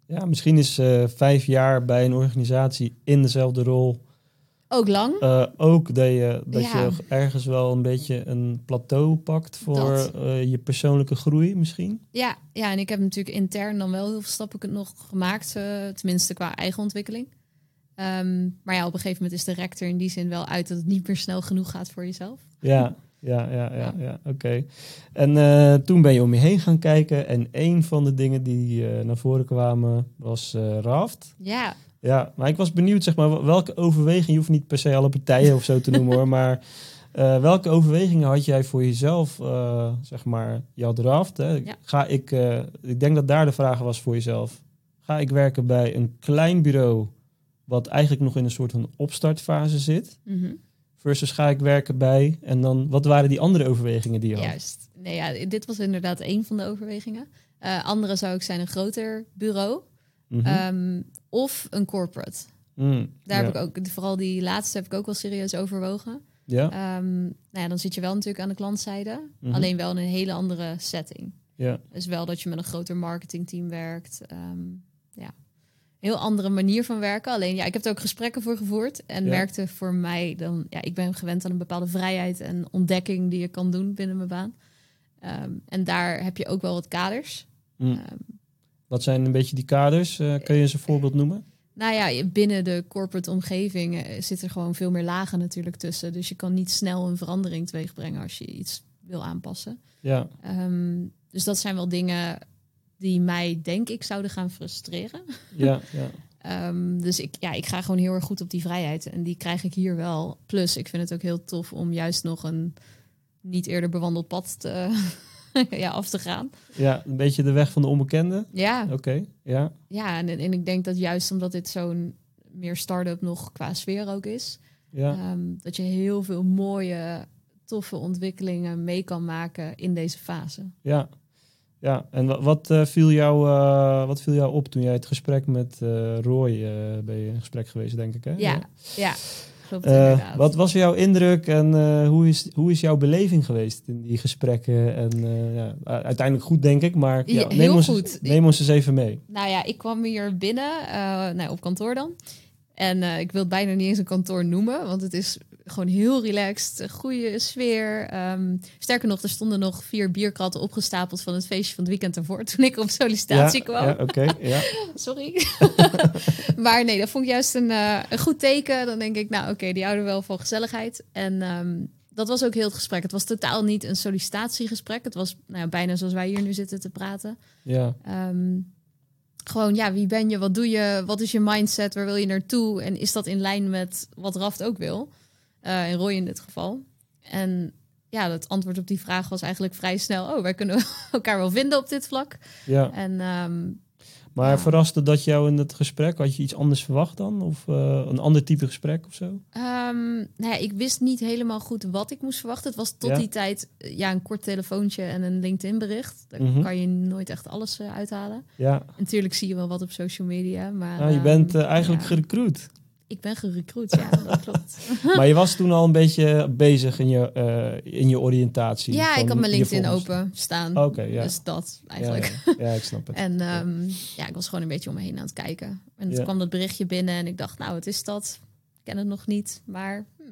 ja misschien is eh, vijf jaar bij een organisatie in dezelfde rol Ook lang. Eh, ook dat, je, dat Ja. je ergens wel een beetje een plateau pakt voor eh, je persoonlijke groei misschien. Ja, ja, en ik heb natuurlijk intern dan wel heel veel stappen nog gemaakt, eh, tenminste qua eigen ontwikkeling. Ehm, maar ja, op een gegeven moment is de rector in die zin wel uit dat het niet meer snel genoeg gaat voor jezelf. Ja, ja, ja, ja, ja, oké. En toen ben je om je heen gaan kijken en een van de dingen die naar voren kwamen was eh, Raft. Ja, Ja, maar ik was benieuwd, zeg maar, welke overweging, je hoeft niet per se alle partijen of zo te noemen hoor, maar eh, welke overwegingen had jij voor jezelf, eh, zeg maar, je had Raft, hè? Ja. Ga ik, eh, ik denk dat daar de vraag was voor jezelf, ga ik werken bij een klein bureau wat eigenlijk nog in een soort van opstartfase zit, mhm. versus ga ik werken bij, en dan, wat waren die andere overwegingen die je had? juist. Nee, ja, dit was inderdaad een van de overwegingen. Andere zou ik zijn een groter bureau Mhm. ehm, of een corporate. Mm, Daar ja. heb ik ook, vooral die laatste heb ik ook wel serieus overwogen. Ja, Ehm, nou ja, dan zit je wel natuurlijk aan de klantzijde, Mhm. alleen wel in een hele andere setting. ja, Dus wel dat je met een groter marketingteam werkt. Ehm, ja, heel andere manier van werken. Alleen ja, ik heb er ook gesprekken voor gevoerd en Ja. werkte voor mij dan. Ja, ik ben gewend aan een bepaalde vrijheid en ontdekking die je kan doen binnen mijn baan. En daar heb je ook wel wat kaders. Mm. Wat zijn een beetje die kaders? Eh, kun je eens een voorbeeld noemen? nou ja, binnen de corporate omgeving eh, zit er gewoon veel meer lagen natuurlijk tussen. Dus je kan niet snel een verandering teweegbrengen als je iets wil aanpassen. Ja, Ehm, dus dat zijn wel dingen die mij, denk ik, zouden gaan frustreren. ja, ja. Ehm, dus ik, ja, ik ga gewoon heel erg goed op die vrijheid. En die krijg ik hier wel. Plus, ik vind het ook heel tof om juist nog een niet eerder bewandeld pad te, ja, af te gaan. Ja, een beetje de weg van de onbekende. Ja, Oké, ja. ja en, en ik denk dat juist omdat dit zo'n meer start-up nog qua sfeer ook is, Ja, ehm, dat je heel veel mooie, toffe ontwikkelingen mee kan maken in deze fase. ja. Ja, en wa- wat, eh, viel jou, eh, wat viel jou op toen jij het gesprek met eh, Roy ben je in gesprek geweest, denk ik, hè? Ja, ja. Klopt Eh, wat was jouw indruk en eh, hoe, is, hoe is jouw beleving geweest in die gesprekken? En eh, ja, uiteindelijk goed, denk ik, maar ja, neem, heel ons, goed. neem ons eens even mee. Nou ja, ik kwam hier binnen, nou, op kantoor dan. En ik wil het bijna niet eens een kantoor noemen, want het is gewoon heel relaxed, goede sfeer. Ehm, sterker nog, er stonden nog vier bierkratten opgestapeld van het feestje van het weekend ervoor toen ik op sollicitatie ja, kwam. Ja, oké, ja. Sorry. maar nee, dat vond ik juist een, eh, een goed teken. Dan denk ik, nou oké, die houden wel van gezelligheid. En ehm, dat was ook heel het gesprek. Het was totaal niet een sollicitatiegesprek. Het was nou ja, bijna zoals wij hier nu zitten te praten. ja. Ehm, gewoon, ja, wie ben je? Wat doe je? Wat is je mindset? Waar wil je naartoe? En is dat in lijn met wat Raft ook wil? Eh en Roy in dit geval. En ja, het antwoord op die vraag was eigenlijk vrij snel. Oh, wij kunnen elkaar wel vinden op dit vlak. ja. En ehm, Maar Ja. verraste dat jou in het gesprek? Had je iets anders verwacht dan? Of eh, een ander type gesprek of zo? Ehm, nou ja, ik wist niet helemaal goed wat ik moest verwachten. Het was tot Ja. die tijd eh, ja, een kort telefoontje en een LinkedIn-bericht. Daar Mhm. kan je nooit echt alles uithalen. Ja, Natuurlijk zie je wel wat op social media, maar... nou, je ehm, bent eh, eigenlijk ja, gerecruit. Ik ben gerecruit, ja, dat klopt. maar je was toen al een beetje bezig in je, eh, in je oriëntatie. Ja, ik had mijn LinkedIn open staan. Oké, ja. Dus dat Ja, eigenlijk. ja, ja, ik snap het. En ehm, ja, ik was gewoon een beetje om me heen aan het kijken. En toen Ja. kwam dat berichtje binnen en ik dacht, nou, wat is dat? Ik ken het nog niet, maar hm,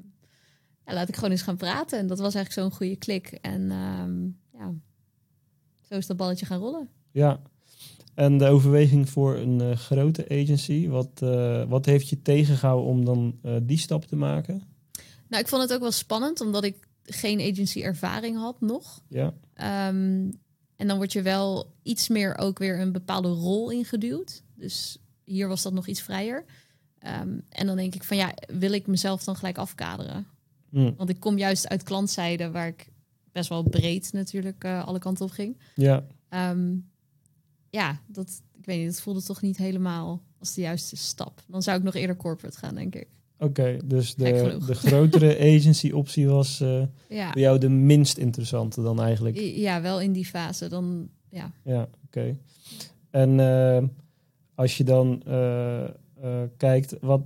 ja, laat ik gewoon eens gaan praten. En dat was eigenlijk zo'n goede klik. En ehm, ja, zo is dat balletje gaan rollen. Ja. En de overweging voor een eh, grote agency, wat, eh, wat heeft je tegengehouden om dan eh, die stap te maken? Nou, ik vond het ook wel spannend, omdat ik geen agency ervaring had nog. Ja, Ehm, en dan word je wel iets meer ook weer een bepaalde rol ingeduwd. Dus hier was dat nog iets vrijer. Ehm, en dan denk ik van ja, wil ik mezelf dan gelijk afkaderen? Hm. Want ik kom juist uit klantzijde waar ik best wel breed natuurlijk alle kanten op ging. ja, Ehm, ja, dat, ik weet niet, dat voelde toch niet helemaal als de juiste stap. Dan zou ik nog eerder corporate gaan, denk ik. oké. dus de, de grotere agency optie was eh, Ja, voor jou de minst interessante dan eigenlijk. ja wel in die fase. Dan, ja. Ja, oké. En eh, als je dan eh, kijkt, wat,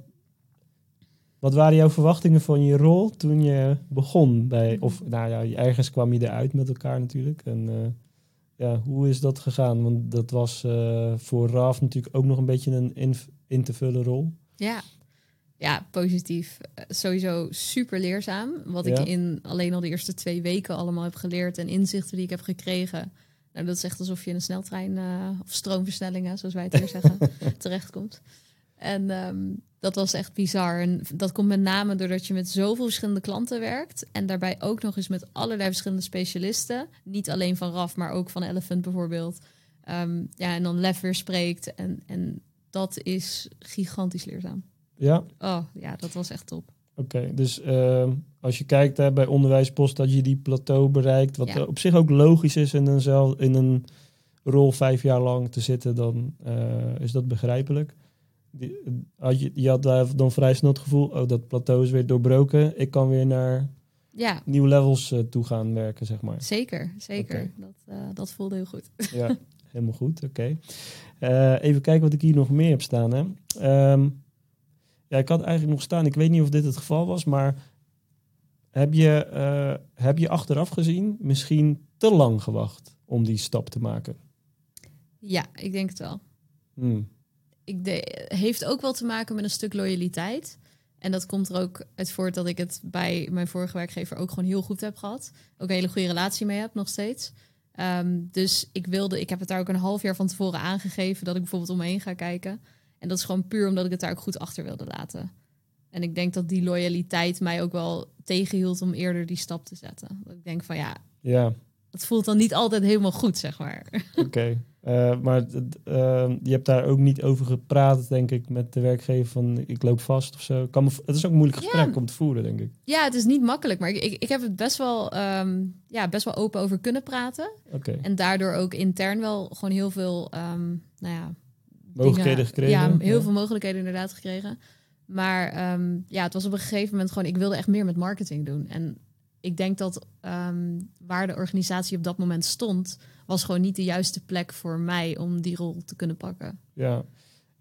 wat waren jouw verwachtingen van je rol toen je begon bij, of nou ja, ergens kwam je eruit met elkaar natuurlijk. En ja, hoe is dat gegaan? Want dat was eh, voor Raf natuurlijk ook nog een beetje een in, in te vullen rol. Ja. Ja, positief. Eh, Sowieso super leerzaam. Wat Ja. ik in alleen al de eerste twee weken allemaal heb geleerd en inzichten die ik heb gekregen. Nou, dat is echt alsof je in een sneltrein eh, of stroomversnellingen, zoals wij het hier zeggen, terechtkomt. En ehm, dat was echt bizar. En dat komt met name doordat je met zoveel verschillende klanten werkt. En daarbij ook nog eens met allerlei verschillende specialisten. Niet alleen van RAF, maar ook van Elephant bijvoorbeeld. Ehm, ja, en dan Lef weer spreekt. En, en dat is gigantisch leerzaam. Ja, Oh ja, dat was echt top. oké. Dus ehm, als je kijkt hè, bij onderwijspost dat je die plateau bereikt, wat Ja. op zich ook logisch is in een, zel- in een rol vijf jaar lang te zitten, dan eh, is dat begrijpelijk. Die, had je, je had daar dan vrij snel het gevoel, oh dat plateau is weer doorbroken. Ik kan weer naar Ja, nieuwe levels eh, toe gaan werken, zeg maar. zeker. Zeker. Dat, eh, dat voelde heel goed. Ja, helemaal goed. Oké. Eh, even kijken wat ik hier nog meer heb staan. Hè. Ehm, ja, ik had eigenlijk nog staan, ik weet niet of dit het geval was, maar heb je, heb je achteraf gezien misschien te lang gewacht om die stap te maken? Ja, ik denk het wel. Hmm. Ik de, heeft ook wel te maken met een stuk loyaliteit. En dat komt er ook uit voort dat ik het bij mijn vorige werkgever ook gewoon heel goed heb gehad. Ook een hele goede relatie mee heb, nog steeds. Ehm, dus ik wilde, ik heb het daar ook een half jaar van tevoren aangegeven dat ik bijvoorbeeld om me heen ga kijken. En dat is gewoon puur omdat ik het daar ook goed achter wilde laten. En ik denk dat die loyaliteit mij ook wel tegenhield om eerder die stap te zetten. Dat ik denk van ja, Ja, het voelt dan niet altijd helemaal goed, zeg maar. oké. Eh, maar eh, je hebt daar ook niet over gepraat, denk ik, met de werkgever van ik loop vast of zo. Kan me, het is ook een moeilijk Ja. gesprek om te voeren, denk ik. Ja, het is niet makkelijk, maar ik, ik, ik heb het best wel, ehm, ja, best wel open over kunnen praten. Oké, En daardoor ook intern wel gewoon heel veel, ehm, nou ja, mogelijkheden dingen- gekregen. Ja, heel veel mogelijkheden inderdaad gekregen. Maar ehm, ja, het was op een gegeven moment gewoon, ik wilde echt meer met marketing doen. En ik denk dat ehm, waar de organisatie op dat moment stond, was gewoon niet de juiste plek voor mij om die rol te kunnen pakken. Ja.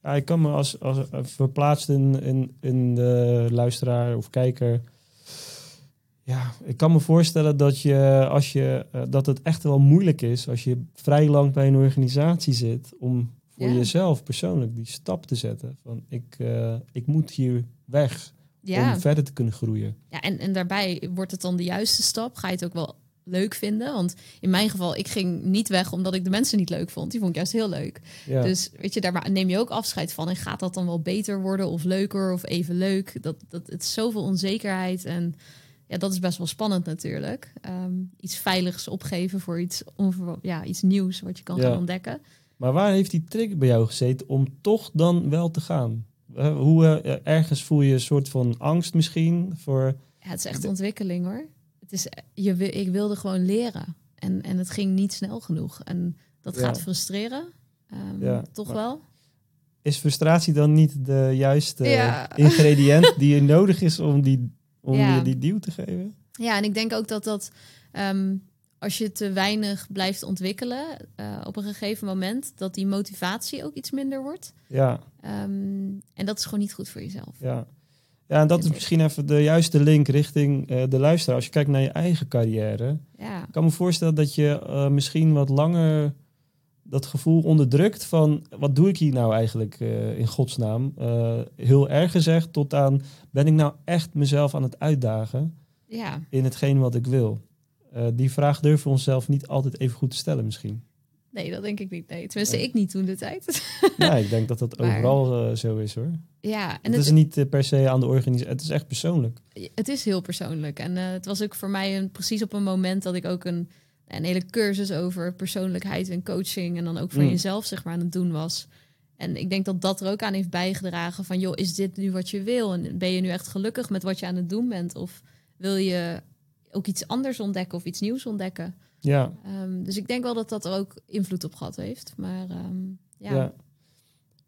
ja, ik kan me als, als eh, verplaatst in, in, in de luisteraar of kijker. Ja, ik kan me voorstellen dat je als je eh, dat het echt wel moeilijk is als je vrij lang bij een organisatie zit om voor Ja. jezelf persoonlijk die stap te zetten. Van ik, eh, ik moet hier weg Ja, om verder te kunnen groeien. ja en, en daarbij wordt het dan de juiste stap. Ga je het ook wel leuk vinden? Want in mijn geval, ik ging niet weg omdat ik de mensen niet leuk vond. Die vond ik juist heel leuk. Ja, Dus weet je, daar neem je ook afscheid van. En gaat dat dan wel beter worden of leuker of even leuk? Dat, dat, het is zoveel onzekerheid en ja, dat is best wel spannend natuurlijk. Ehm, iets veiligs opgeven voor iets, ja, iets nieuws wat je kan Ja. gaan ontdekken. Maar waar heeft die trigger bij jou gezeten om toch dan wel te gaan? Eh, hoe eh, ergens voel je een soort van angst misschien voor Ja, het is echt ontwikkeling hoor. Het is, je, ik wilde gewoon leren en, en het ging niet snel genoeg. En dat Ja. gaat frustreren, Ehm, Ja, toch wel. Is frustratie dan niet de juiste Ja. ingrediënt die er nodig is om die, om je die duw te geven? Ja, en ik denk ook dat dat ehm, als je te weinig blijft ontwikkelen eh, op een gegeven moment, dat die motivatie ook iets minder wordt. Ja, Ehm, en dat is gewoon niet goed voor jezelf. ja. Ja, en dat is misschien even de juiste link richting eh, de luisteraar. Als je kijkt naar je eigen carrière, Ja, ik kan me voorstellen dat je eh, misschien wat langer dat gevoel onderdrukt van wat doe ik hier nou eigenlijk in godsnaam? Heel erg gezegd tot aan ben ik nou echt mezelf aan het uitdagen ja. in hetgeen wat ik wil? Eh, die vraag durven we onszelf niet altijd even goed te stellen misschien. nee, dat denk ik niet. Nee, tenminste, ik niet toen de tijd. Ja, ik denk dat dat Maar- overal eh, zo is hoor. ja, en het het, is niet eh, per se aan de organisatie, het is echt persoonlijk. het is heel persoonlijk. En het was ook voor mij een, precies op een moment dat ik ook een, een hele cursus over persoonlijkheid en coaching en dan ook van Mm. jezelf zeg maar aan het doen was. En ik denk dat dat er ook aan heeft bijgedragen van, joh, is dit nu wat je wil? En ben je nu echt gelukkig met wat je aan het doen bent? Of wil je ook iets anders ontdekken of iets nieuws ontdekken? Ja, Ehm, dus ik denk wel dat dat er ook invloed op gehad heeft. Maar ehm, ja, ja.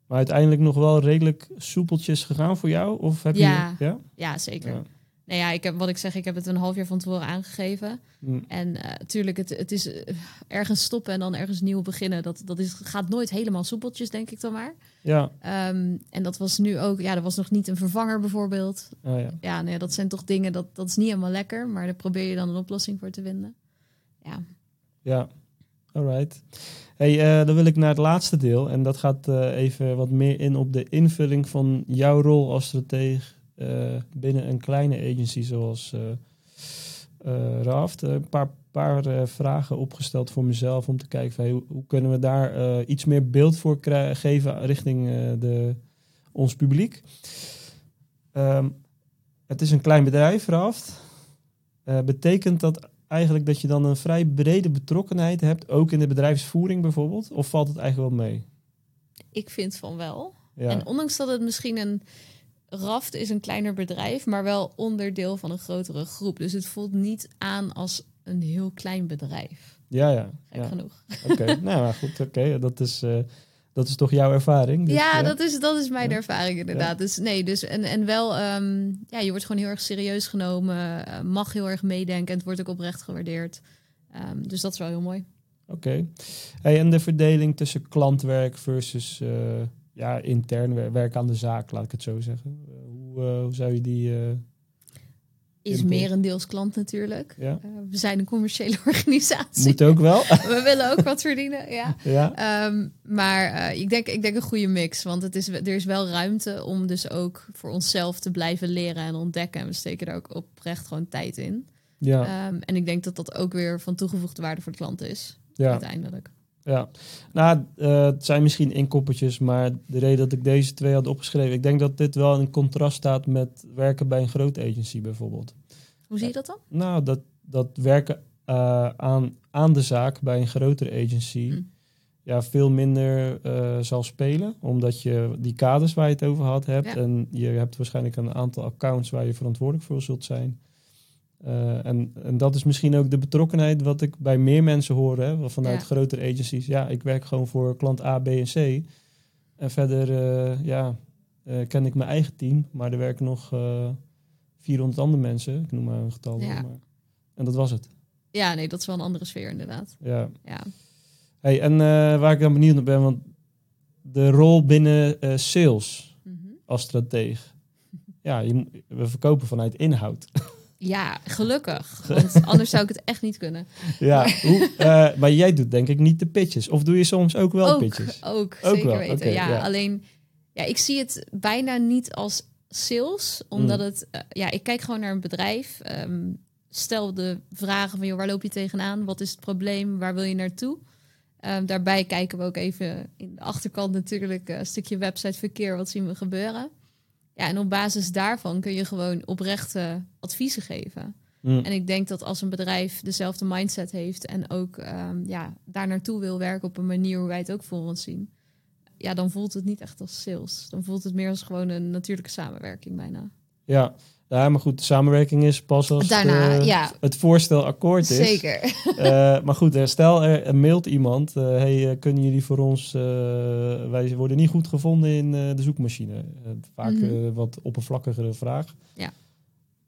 Maar uiteindelijk nog wel redelijk soepeltjes gegaan voor jou? Of heb Ja. je... Ja, ja zeker. Ja. Nou ja, ik heb wat ik zeg, ik heb het een half jaar van tevoren aangegeven. Hm, En natuurlijk, het, het is eh, ergens stoppen en dan ergens nieuw beginnen. Dat, dat is, gaat nooit helemaal soepeltjes, denk ik dan maar. ja. Ehm, en dat was nu ook, ja, er was nog niet een vervanger bijvoorbeeld. Ah, ja. Ja, nee, dat zijn toch dingen, dat, dat is niet helemaal lekker. Maar daar probeer je dan een oplossing voor te vinden. Ja, Ja, alright. Hey, eh, dan wil ik naar het laatste deel. En dat gaat eh, even wat meer in op de invulling van jouw rol als strateeg eh, binnen een kleine agency zoals eh eh, Raft eh, een paar, paar eh, vragen opgesteld voor mezelf om te kijken van, hey, hoe, kunnen we daar eh, iets meer beeld voor geven richting eh, de, ons publiek. Ehm, het is een klein bedrijf, Raft. Eh, betekent dat eigenlijk dat je dan een vrij brede betrokkenheid hebt, ook in de bedrijfsvoering bijvoorbeeld? Of valt het eigenlijk wel mee? Ik vind van wel. Ja, En ondanks dat het misschien een Raft is een kleiner bedrijf, maar wel onderdeel van een grotere groep. Dus het voelt niet aan als een heel klein bedrijf. ja, ja. Gek ja. genoeg. Oké, nou maar goed, oké. Dat, is, eh, dat is toch jouw ervaring? Dus, ja, eh, dat is, dat is mijn Ja. ervaring inderdaad. Dus nee, dus en, en wel, ehm, ja, je wordt gewoon heel erg serieus genomen, eh, mag heel erg meedenken en het wordt ook oprecht gewaardeerd. Ehm, dus dat is wel heel mooi. Oké. Hey, en de verdeling tussen klantwerk versus ja, intern wer- werk aan de zaak, laat ik het zo zeggen. Eh, hoe, eh, hoe zou je die... eh, Is merendeels klant natuurlijk. ja? We zijn een commerciële organisatie. Moet ook wel. We willen ook wat verdienen, ja. ja. Ehm, maar ik, denk, ik denk een goede mix. Want het is, er is wel ruimte om dus ook voor onszelf te blijven leren en ontdekken. En we steken daar ook oprecht gewoon tijd in. Ja, Ehm, en ik denk dat dat ook weer van toegevoegde waarde voor de klant is. ja, Uiteindelijk. Ja. Nou, eh, het zijn misschien inkoppertjes, maar de reden dat ik deze twee had opgeschreven, ik denk dat dit wel in contrast staat met werken bij een grote agency bijvoorbeeld. Hoe zie je dat dan? Nou, dat, dat werken eh, aan, aan de zaak bij een grotere agency Hm. ja, veel minder eh, zal spelen. Omdat je die kaders waar je het over had hebt. Ja. En je hebt waarschijnlijk een aantal accounts waar je verantwoordelijk voor zult zijn. Eh, en, en dat is misschien ook de betrokkenheid wat ik bij meer mensen hoor hè, vanuit Ja. grotere agencies. Ja, ik werk gewoon voor klant A, B en C. En verder eh, ja, eh, ken ik mijn eigen team, maar er werken nog eh 400 andere mensen. Ik noem maar een getal. Ja. Maar, en dat was het. Ja, nee, dat is wel een andere sfeer inderdaad. Ja. Ja. Hey, en waar ik dan benieuwd naar ben, want de rol binnen sales Mhm. als strateeg. Ja, je, we verkopen vanuit inhoud. Ja, gelukkig. Want anders zou ik het echt niet kunnen. ja, hoe, eh, maar jij doet denk ik niet de pitches. Of doe je soms ook wel ook, pitches? ook, Ook zeker wel, weten. ja, ja. alleen, ja, ik zie het bijna niet als sales, omdat Mm. het, eh, ja, ik kijk gewoon naar een bedrijf. ehm, stel de vragen van, joh, waar loop je tegenaan? Wat is het probleem? Waar wil je naartoe? Ehm, daarbij kijken we ook even in de achterkant natuurlijk eh, een stukje websiteverkeer. Wat zien we gebeuren? Ja, en op basis daarvan kun je gewoon oprechte adviezen geven. Hm, En ik denk dat als een bedrijf dezelfde mindset heeft en ook ehm, ja, daar naartoe wil werken op een manier hoe wij het ook voor ons zien, ja, dan voelt het niet echt als sales. Dan voelt het meer als gewoon een natuurlijke samenwerking bijna. Ja. Ja, maar goed, de samenwerking is pas als Daarna, eh, ja. het voorstel akkoord is. Zeker. Eh, maar goed, eh, stel er mailt iemand. eh, hey, kunnen jullie voor ons... wij worden niet goed gevonden in de zoekmachine. Vaak Mhm. wat oppervlakkigere vraag. Ja.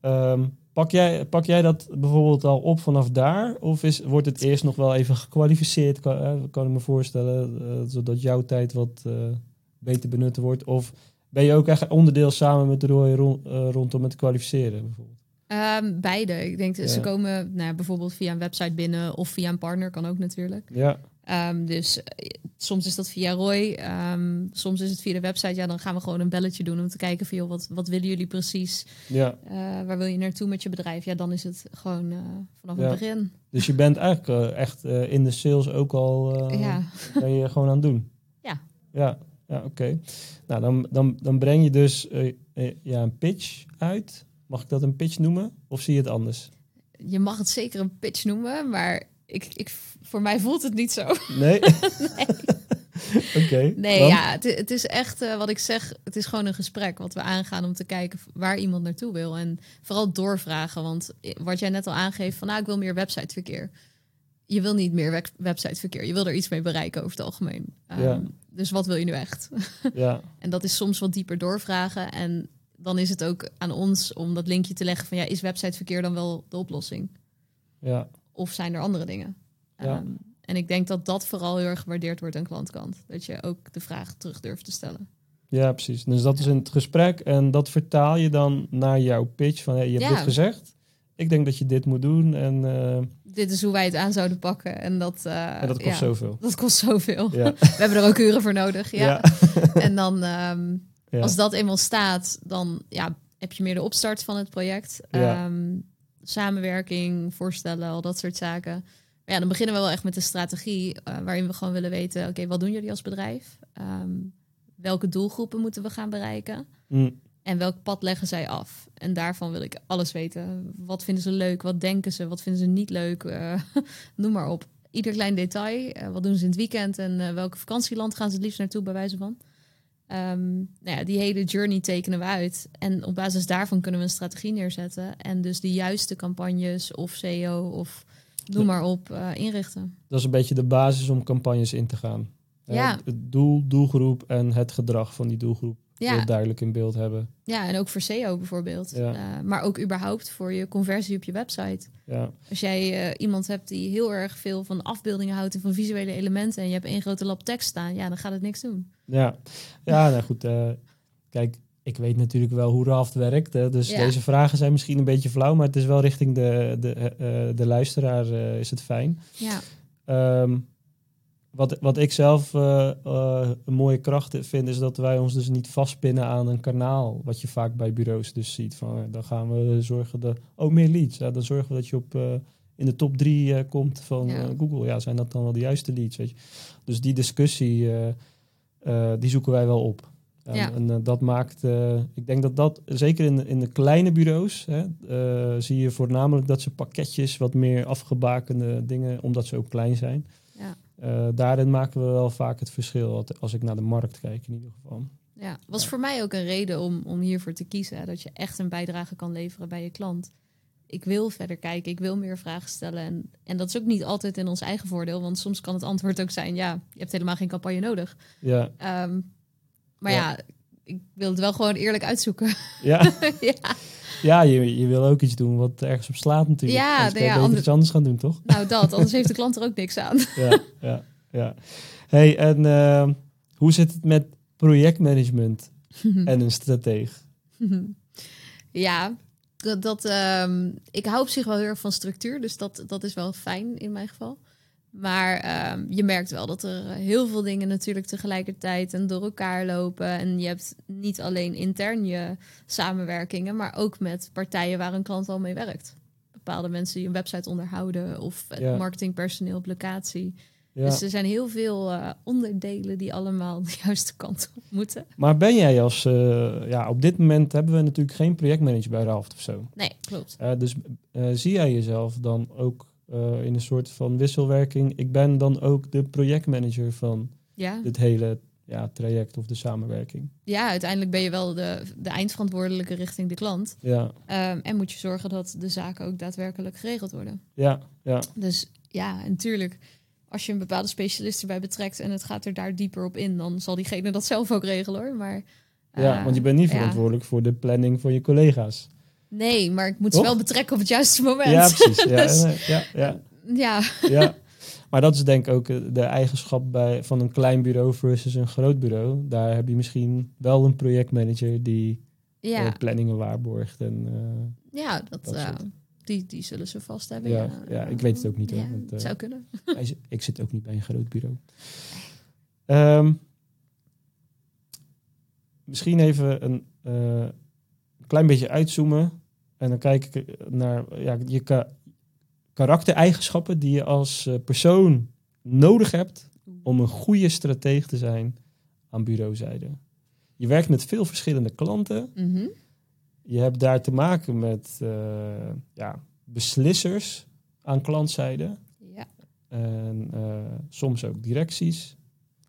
Ehm, pak, jij, pak jij dat bijvoorbeeld al op vanaf daar? Of is, wordt het eerst nog wel even gekwalificeerd? Kan, kan ik me voorstellen. zodat jouw tijd wat beter benut wordt. Of ben je ook echt onderdeel samen met de Roy eh, rondom het kwalificeren bijvoorbeeld? Ehm, beide. Ik denk dat ze Ja. komen nou, bijvoorbeeld via een website binnen of via een partner, kan ook natuurlijk. Ja, Ehm, dus eh, soms is dat via Roy, ehm, soms is het via de website. Ja, dan gaan we gewoon een belletje doen om te kijken van, joh, wat, wat willen jullie precies? ja. Eh, waar wil je naartoe met je bedrijf? Ja, dan is het gewoon vanaf Ja. het begin. Dus je bent eigenlijk echt in de sales ook al... ja. ben je gewoon aan het doen. Ja. Ja, ja oké. Nou, dan, dan, dan breng je dus eh, eh, ja, een pitch uit. Mag ik dat een pitch noemen? Of zie je het anders? Je mag het zeker een pitch noemen, maar ik, ik, voor mij voelt het niet zo. Nee? oké. Nee, want- ja, het, het is echt eh, wat ik zeg. Het is gewoon een gesprek wat we aangaan om te kijken waar iemand naartoe wil. En vooral doorvragen. Want wat jij net al aangeeft van nou, ik wil meer websiteverkeer. Je wil niet meer web- websiteverkeer. Je wil er iets mee bereiken over het algemeen. Ehm, Ja. Dus wat wil je nu echt? Ja, En dat is soms wat dieper doorvragen. En dan is het ook aan ons om dat linkje te leggen van ja, is websiteverkeer dan wel de oplossing? ja, Of zijn er andere dingen? Ja. Ehm, en ik denk dat dat vooral heel erg gewaardeerd wordt aan klantkant. Dat je ook de vraag terug durft te stellen. ja, precies. Dus dat is in het gesprek. En dat vertaal je dan naar jouw pitch. Van, hey, je hebt Ja. dit gezegd. Ik denk dat je dit moet doen. En, eh, Dit is hoe wij het aan zouden pakken. En dat, eh, en dat kost ja, zoveel. Dat kost zoveel. Ja, We hebben er ook uren voor nodig. Ja. ja. En dan, ehm, als dat eenmaal staat, dan ja, heb je meer de opstart van het project. Ehm, samenwerking, voorstellen, al dat soort zaken. Maar ja, dan beginnen we wel echt met de strategie, eh, waarin we gewoon willen weten, oké, wat doen jullie als bedrijf? Ehm, welke doelgroepen moeten we gaan bereiken? Mm, En welk pad leggen zij af? En daarvan wil ik alles weten. Wat vinden ze leuk? Wat denken ze? Wat vinden ze niet leuk? Eh, noem maar op. Ieder klein detail. Eh, wat doen ze in het weekend? En eh, welke vakantieland gaan ze het liefst naartoe, bij wijze van? Ehm, nou ja, die hele journey tekenen we uit. En op basis daarvan kunnen we een strategie neerzetten. En dus de juiste campagnes of SEO of noem maar op inrichten. dat is een beetje de basis om campagnes in te gaan. Ja. Het doel, doelgroep en het gedrag van die doelgroep Ja. heel duidelijk in beeld hebben. Ja, en ook voor SEO bijvoorbeeld. Ja. Eh, maar ook überhaupt voor je conversie op je website. Ja, Als jij eh, iemand hebt die heel erg veel van afbeeldingen houdt en van visuele elementen en je hebt één grote lap tekst staan, ja, dan gaat het niks doen. ja. ja nou goed. eh, kijk, ik weet natuurlijk wel hoe Raft werkt. Hè, dus Ja. deze vragen zijn misschien een beetje flauw, maar het is wel richting de, de, de luisteraar is het fijn. Ja, Ehm, wat, wat ik zelf eh, eh, een mooie kracht vind, is dat wij ons dus niet vastpinnen aan een kanaal. Wat je vaak bij bureaus dus ziet. Van, eh, dan gaan we zorgen dat. Oh, meer leads. Ja, dan zorgen we dat je op, in de top drie komt van Ja. Google. Ja, zijn dat dan wel de juiste leads? Weet je? Dus die discussie, die zoeken wij wel op. En, Ja. en dat maakt, ik denk dat dat, zeker in de, in de kleine bureaus, hè, zie je voornamelijk dat ze pakketjes, wat meer afgebakende dingen, omdat ze ook klein zijn. ja, Eh, daarin maken we wel vaak het verschil, als ik naar de markt kijk in ieder geval. ja. Was Ja. voor mij ook een reden om, om hiervoor te kiezen. hè, Dat je echt een bijdrage kan leveren bij je klant. Ik wil verder kijken, ik wil meer vragen stellen. En, en dat is ook niet altijd in ons eigen voordeel. Want soms kan het antwoord ook zijn, ja, je hebt helemaal geen campagne nodig. Ja, Ehm, maar Ja. ja. ik wil het wel gewoon eerlijk uitzoeken. ja. ja. Ja je, je wil ook iets doen wat ergens op slaat natuurlijk. Ja, Anders je ja, iets anders gaan doen, toch? Nou, dat. Anders heeft de klant er ook niks aan. ja, ja, ja. Hey, en eh, hoe zit het met projectmanagement en een strateeg? ja, dat, dat, ehm, ik hou op zich wel heel erg van structuur. Dus dat, dat is wel fijn in mijn geval. Maar ehm, je merkt wel dat er heel veel dingen natuurlijk tegelijkertijd en door elkaar lopen. En je hebt niet alleen intern je samenwerkingen, maar ook met partijen waar een klant al mee werkt. Bepaalde mensen die een website onderhouden of Ja. marketingpersoneel op locatie. Ja. Dus er zijn heel veel eh, onderdelen die allemaal de juiste kant op moeten. Maar ben jij als, eh, ja, op dit moment hebben we natuurlijk geen projectmanager bij Ralft of zo. Nee, klopt. Eh, dus eh, zie jij jezelf dan ook eh, in een soort van wisselwerking? Ik ben dan ook de projectmanager van Ja. dit hele ja, traject of de samenwerking. ja, uiteindelijk ben je wel de, de eindverantwoordelijke richting de klant. Ja, Ehm, en moet je zorgen dat de zaken ook daadwerkelijk geregeld worden. ja, ja, Dus ja, en natuurlijk, als je een bepaalde specialist erbij betrekt en het gaat er daar dieper op in, dan zal diegene dat zelf ook regelen hoor. Maar, ja. eh, Want je bent niet ja. verantwoordelijk voor de planning van je collega's. Nee, maar ik moet ze wel betrekken op het juiste moment. Ja, precies. Ja, Dus- eh, ja, ja, ja, ja. Maar dat is denk ik ook eh, de eigenschap bij, van een klein bureau versus een groot bureau. Daar heb je misschien wel een projectmanager die ja, eh, planningen waarborgt. En, eh, ja dat, dat die, die zullen ze vast hebben. Ja, ja, ik weet het ook niet, hoor, Ja, want, zou kunnen. Ik zit ook niet bij een groot bureau. Ehm, misschien even een klein beetje uitzoomen. En dan kijk ik naar ja, je ka- karaktereigenschappen die je als eh, persoon nodig hebt om een goede strateeg te zijn aan bureauzijde. Je werkt met veel verschillende klanten. Mhm. Je hebt daar te maken met eh, ja, beslissers aan klantzijde. Ja, En eh, soms ook directies.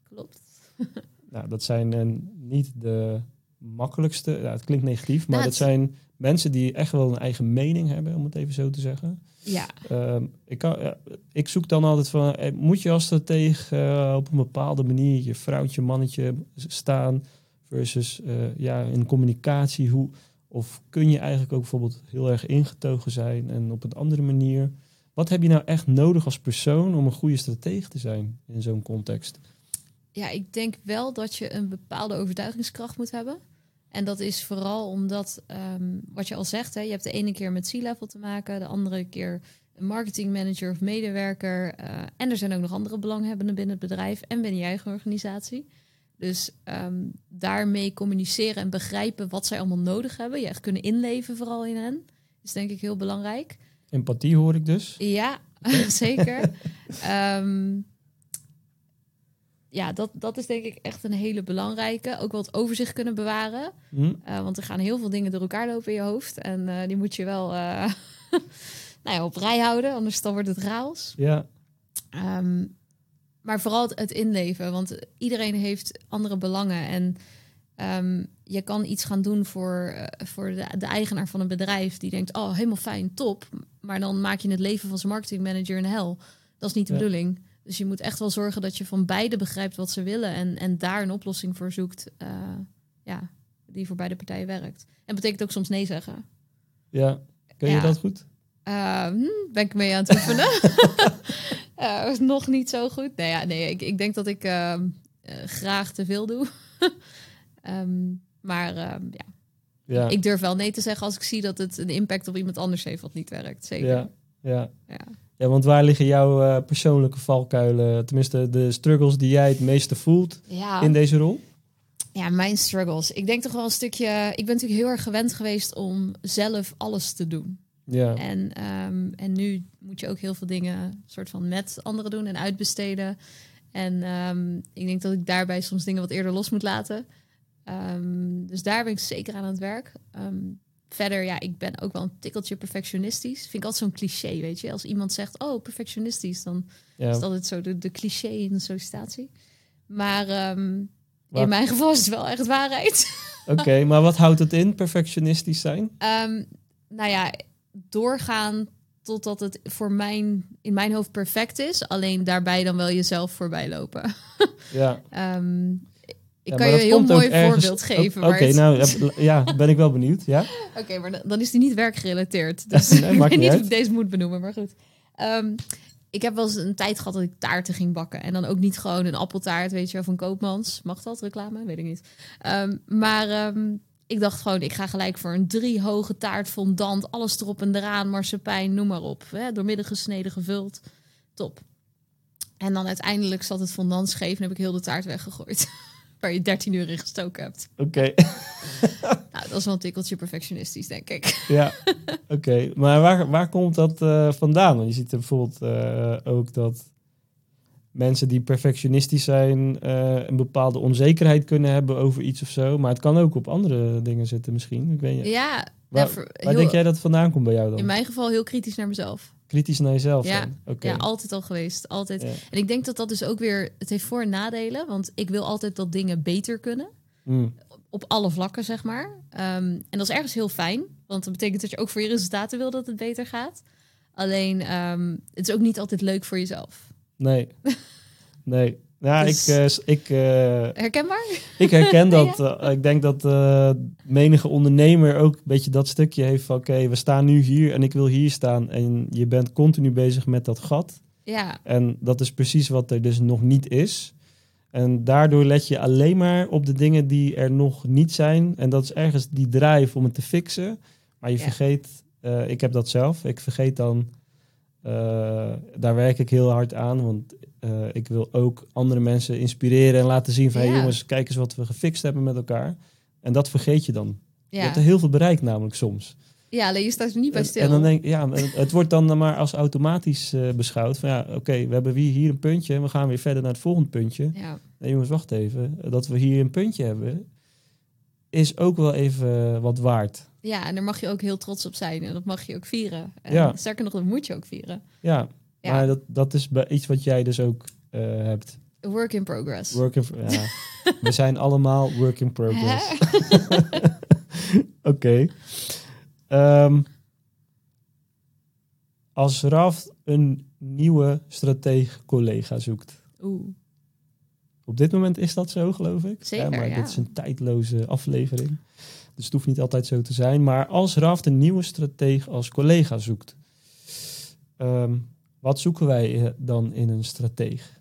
klopt. Nou, dat zijn niet de makkelijkste. Ja, het klinkt negatief, maar Nou, dat zijn mensen die echt wel een eigen mening hebben, om het even zo te zeggen. Ja, Ehm, ik, kan, ja, ik zoek dan altijd van, eh, moet je als stratege eh, op een bepaalde manier je vrouwtje, mannetje staan versus eh, ja, in communicatie, hoe, of kun je eigenlijk ook bijvoorbeeld heel erg ingetogen zijn en op een andere manier. Wat heb je nou echt nodig als persoon om een goede stratege te zijn in zo'n context? Ja, ik denk wel dat je een bepaalde overtuigingskracht moet hebben. En dat is vooral omdat, ehm, wat je al zegt, hè, je hebt de ene keer met C-level te maken, de andere keer een marketingmanager of medewerker. eh, en er zijn ook nog andere belanghebbenden binnen het bedrijf en binnen je eigen organisatie. Dus ehm, daarmee communiceren en begrijpen wat zij allemaal nodig hebben. Je echt kunnen inleven vooral in hen. Is denk ik heel belangrijk. Empathie hoor ik dus. Ja, zeker. Ehm, ja, dat, dat is denk ik echt een hele belangrijke. Ook wel het overzicht kunnen bewaren. Hm? Uh, want er gaan heel veel dingen door elkaar lopen in je hoofd. En uh, die moet je wel uh, nou ja, op rij houden, anders dan wordt het chaos. Ja. Um, maar vooral het, het, inleven, want iedereen heeft andere belangen. En um, je kan iets gaan doen voor, voor de, de, eigenaar van een bedrijf die denkt, oh helemaal fijn, top. Maar dan maak je het leven van zijn marketingmanager een hel. Dat is niet de ja. bedoeling. Dus je moet echt wel zorgen dat je van beide begrijpt wat ze willen en, en daar een oplossing voor zoekt. Uh, ja, die voor beide partijen werkt. En betekent ook soms nee zeggen. Ja, kun je Ja. dat goed? Uh, hm, ben ik mee aan het oefenen? uh, nog niet zo goed. Nee, ja, nee ik, ik denk dat ik uh, graag te veel doe. um, maar ehm, ja. Ja. ik durf wel nee te zeggen als ik zie dat het een impact op iemand anders heeft wat niet werkt. Zeker. Ja, ja. ja. Ja, want waar liggen jouw uh, persoonlijke valkuilen? Tenminste, de struggles die jij het meeste voelt Ja. in deze rol? Ja, mijn struggles. Ik denk toch wel een stukje. Ik ben natuurlijk heel erg gewend geweest om zelf alles te doen. Ja, En, ehm, en nu moet je ook heel veel dingen soort van met anderen doen en uitbesteden. En ehm, ik denk dat ik daarbij soms dingen wat eerder los moet laten. Ehm, dus daar ben ik zeker aan het werk. Verder, ja, ik ben ook wel een tikkeltje perfectionistisch. Vind ik altijd zo'n cliché, weet je. Als iemand zegt, oh, perfectionistisch, dan is ja. het altijd zo de, de cliché in een sollicitatie. Maar ehm, in mijn geval is het wel echt waarheid. Oké, maar wat houdt het in, perfectionistisch zijn? Ehm, nou ja, doorgaan totdat het voor mijn, in mijn hoofd perfect is. Alleen daarbij dan wel jezelf voorbij lopen. Ja. Ehm, ik kan je een heel mooi ergens- voorbeeld geven. Oké, nou ja, ben ik wel benieuwd. Ja? Oké, maar dan- is die niet werkgerelateerd. Dus Nee, ik weet niet niet of ik deze moet benoemen, maar goed. Ehm, ik heb wel eens een tijd gehad dat ik taarten ging bakken. En dan ook niet gewoon een appeltaart, weet je wel, van Koopmans. Mag dat, reclame? Weet ik niet. Ehm, maar ehm, ik dacht gewoon, ik ga gelijk voor een drie hoge taart fondant. Alles erop en eraan, marsepein, noem maar op. Hè, doormidden gesneden, gevuld. Top. En dan uiteindelijk zat het fondant scheef en heb ik heel de taart weggegooid. Waar je 13 uur in gestoken hebt. Oké, Nou, dat is wel een tikkeltje perfectionistisch, denk ik. ja. Oké, maar waar, waar komt dat eh, vandaan? Want je ziet bijvoorbeeld eh, ook dat mensen die perfectionistisch zijn... eh, een bepaalde onzekerheid kunnen hebben over iets of zo. Maar het kan ook op andere dingen zitten misschien. Ik weet niet. Ja, Waar, ja, voor- waar heel- denk jij dat het vandaan komt bij jou dan? in mijn geval heel kritisch naar mezelf. Kritisch naar jezelf Ja. Ja, altijd al geweest. Altijd. Ja. En ik denk dat dat dus ook weer, het heeft voor- en nadelen. Want ik wil altijd dat dingen beter kunnen. Mm, Op alle vlakken, zeg maar. Ehm, en dat is ergens heel fijn. Want dat betekent dat je ook voor je resultaten wil dat het beter gaat. Alleen, ehm, het is ook niet altijd leuk voor jezelf. nee. nee. Ja, Dus- ik, eh, ik, eh, Herkenbaar? ik herken dat. eh, ik denk dat menige ondernemer ook een beetje dat stukje heeft van... oké, we staan nu hier en ik wil hier staan. En je bent continu bezig met dat gat. Ja, En dat is precies wat er dus nog niet is. En daardoor let je alleen maar op de dingen die er nog niet zijn. En dat is ergens die drive om het te fixen. Maar je Ja. vergeet, ik heb dat zelf, ik vergeet dan, daar werk ik heel hard aan. Want eh, ik wil ook andere mensen inspireren en laten zien van... Ja. hey jongens, kijk eens wat we gefixt hebben met elkaar. En dat vergeet je dan. Je hebt er heel veel bereikt namelijk soms. ja alleen je staat er niet bij stil. En dan denk ja, het wordt dan maar als automatisch eh, beschouwd. Van ja, oké, we hebben hier, hier een puntje en we gaan weer verder naar het volgende puntje. ja. Nee jongens, wacht even. Dat we hier een puntje hebben, is ook wel even wat waard. ja, en daar mag je ook heel trots op zijn. En dat mag je ook vieren. En Ja. Sterker nog, dat moet je ook vieren. Ja, Ja. maar dat, dat is bij iets wat jij dus ook eh, hebt. Work in progress. Work in, ja. we zijn allemaal work in progress. Oké. Ehm, als Raf een nieuwe strateeg collega zoekt. Oeh. Op dit moment is dat zo, geloof ik. Zeker, maar ja. dit is een tijdloze aflevering. Dus het hoeft niet altijd zo te zijn. Maar als Raf een nieuwe strateeg als collega zoekt, ehm, wat zoeken wij eh, dan in een strateeg?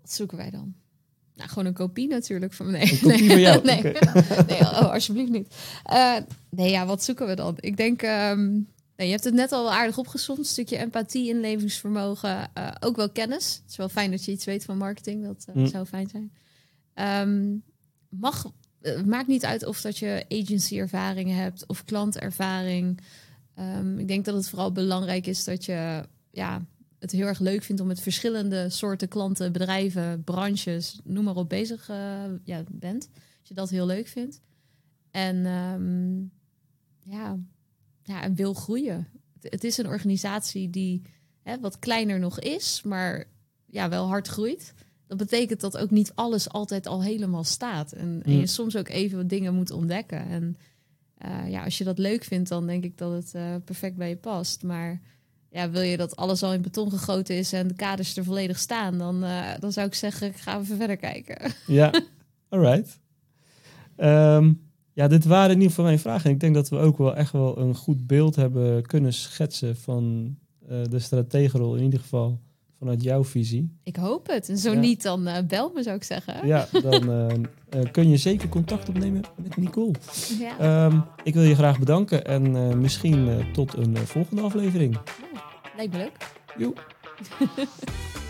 Wat zoeken wij dan? Nou, gewoon een kopie natuurlijk van nee. Een kopie nee. van jou? Nee, nee oh, alsjeblieft niet. Eh, nee, ja, wat zoeken we dan? Ik denk, ehm, nee, je hebt het net al wel aardig opgezond. Een stukje empathie, inlevingsvermogen, eh, ook wel kennis. Het is wel fijn dat je iets weet van marketing. Dat eh, Mm. zou fijn zijn. Ehm, mag, het maakt niet uit of dat je agency-ervaring hebt of klantervaring. Ehm, ik denk dat het vooral belangrijk is dat je ja, het heel erg leuk vindt om met verschillende soorten klanten, bedrijven, branches, noem maar op, bezig uh, ja, bent. Als je dat heel leuk vindt. En ehm, ja, ja, en wil groeien. Het, is een organisatie die hè, wat kleiner nog is, maar ja, wel hard groeit. Dat betekent dat ook niet alles altijd al helemaal staat. En, en je soms ook even wat dingen moet ontdekken. En uh, ja, als je dat leuk vindt, dan denk ik dat het uh, perfect bij je past. Maar ja, wil je dat alles al in beton gegoten is en de kaders er volledig staan, dan, uh, dan zou ik zeggen, ga even verder kijken. Ja, alright. Um, ja, dit waren in ieder geval mijn vragen. Ik denk dat we ook wel echt wel een goed beeld hebben kunnen schetsen van uh, de strategenrol, in ieder geval vanuit jouw visie. Ik hoop het. En zo ja. niet, dan uh, bel me, zou ik zeggen. Ja, dan uh, kun je zeker contact opnemen met Nicole. Ja. Um, ik wil je graag bedanken en misschien tot een volgende aflevering. Lijkt me leuk. Joep.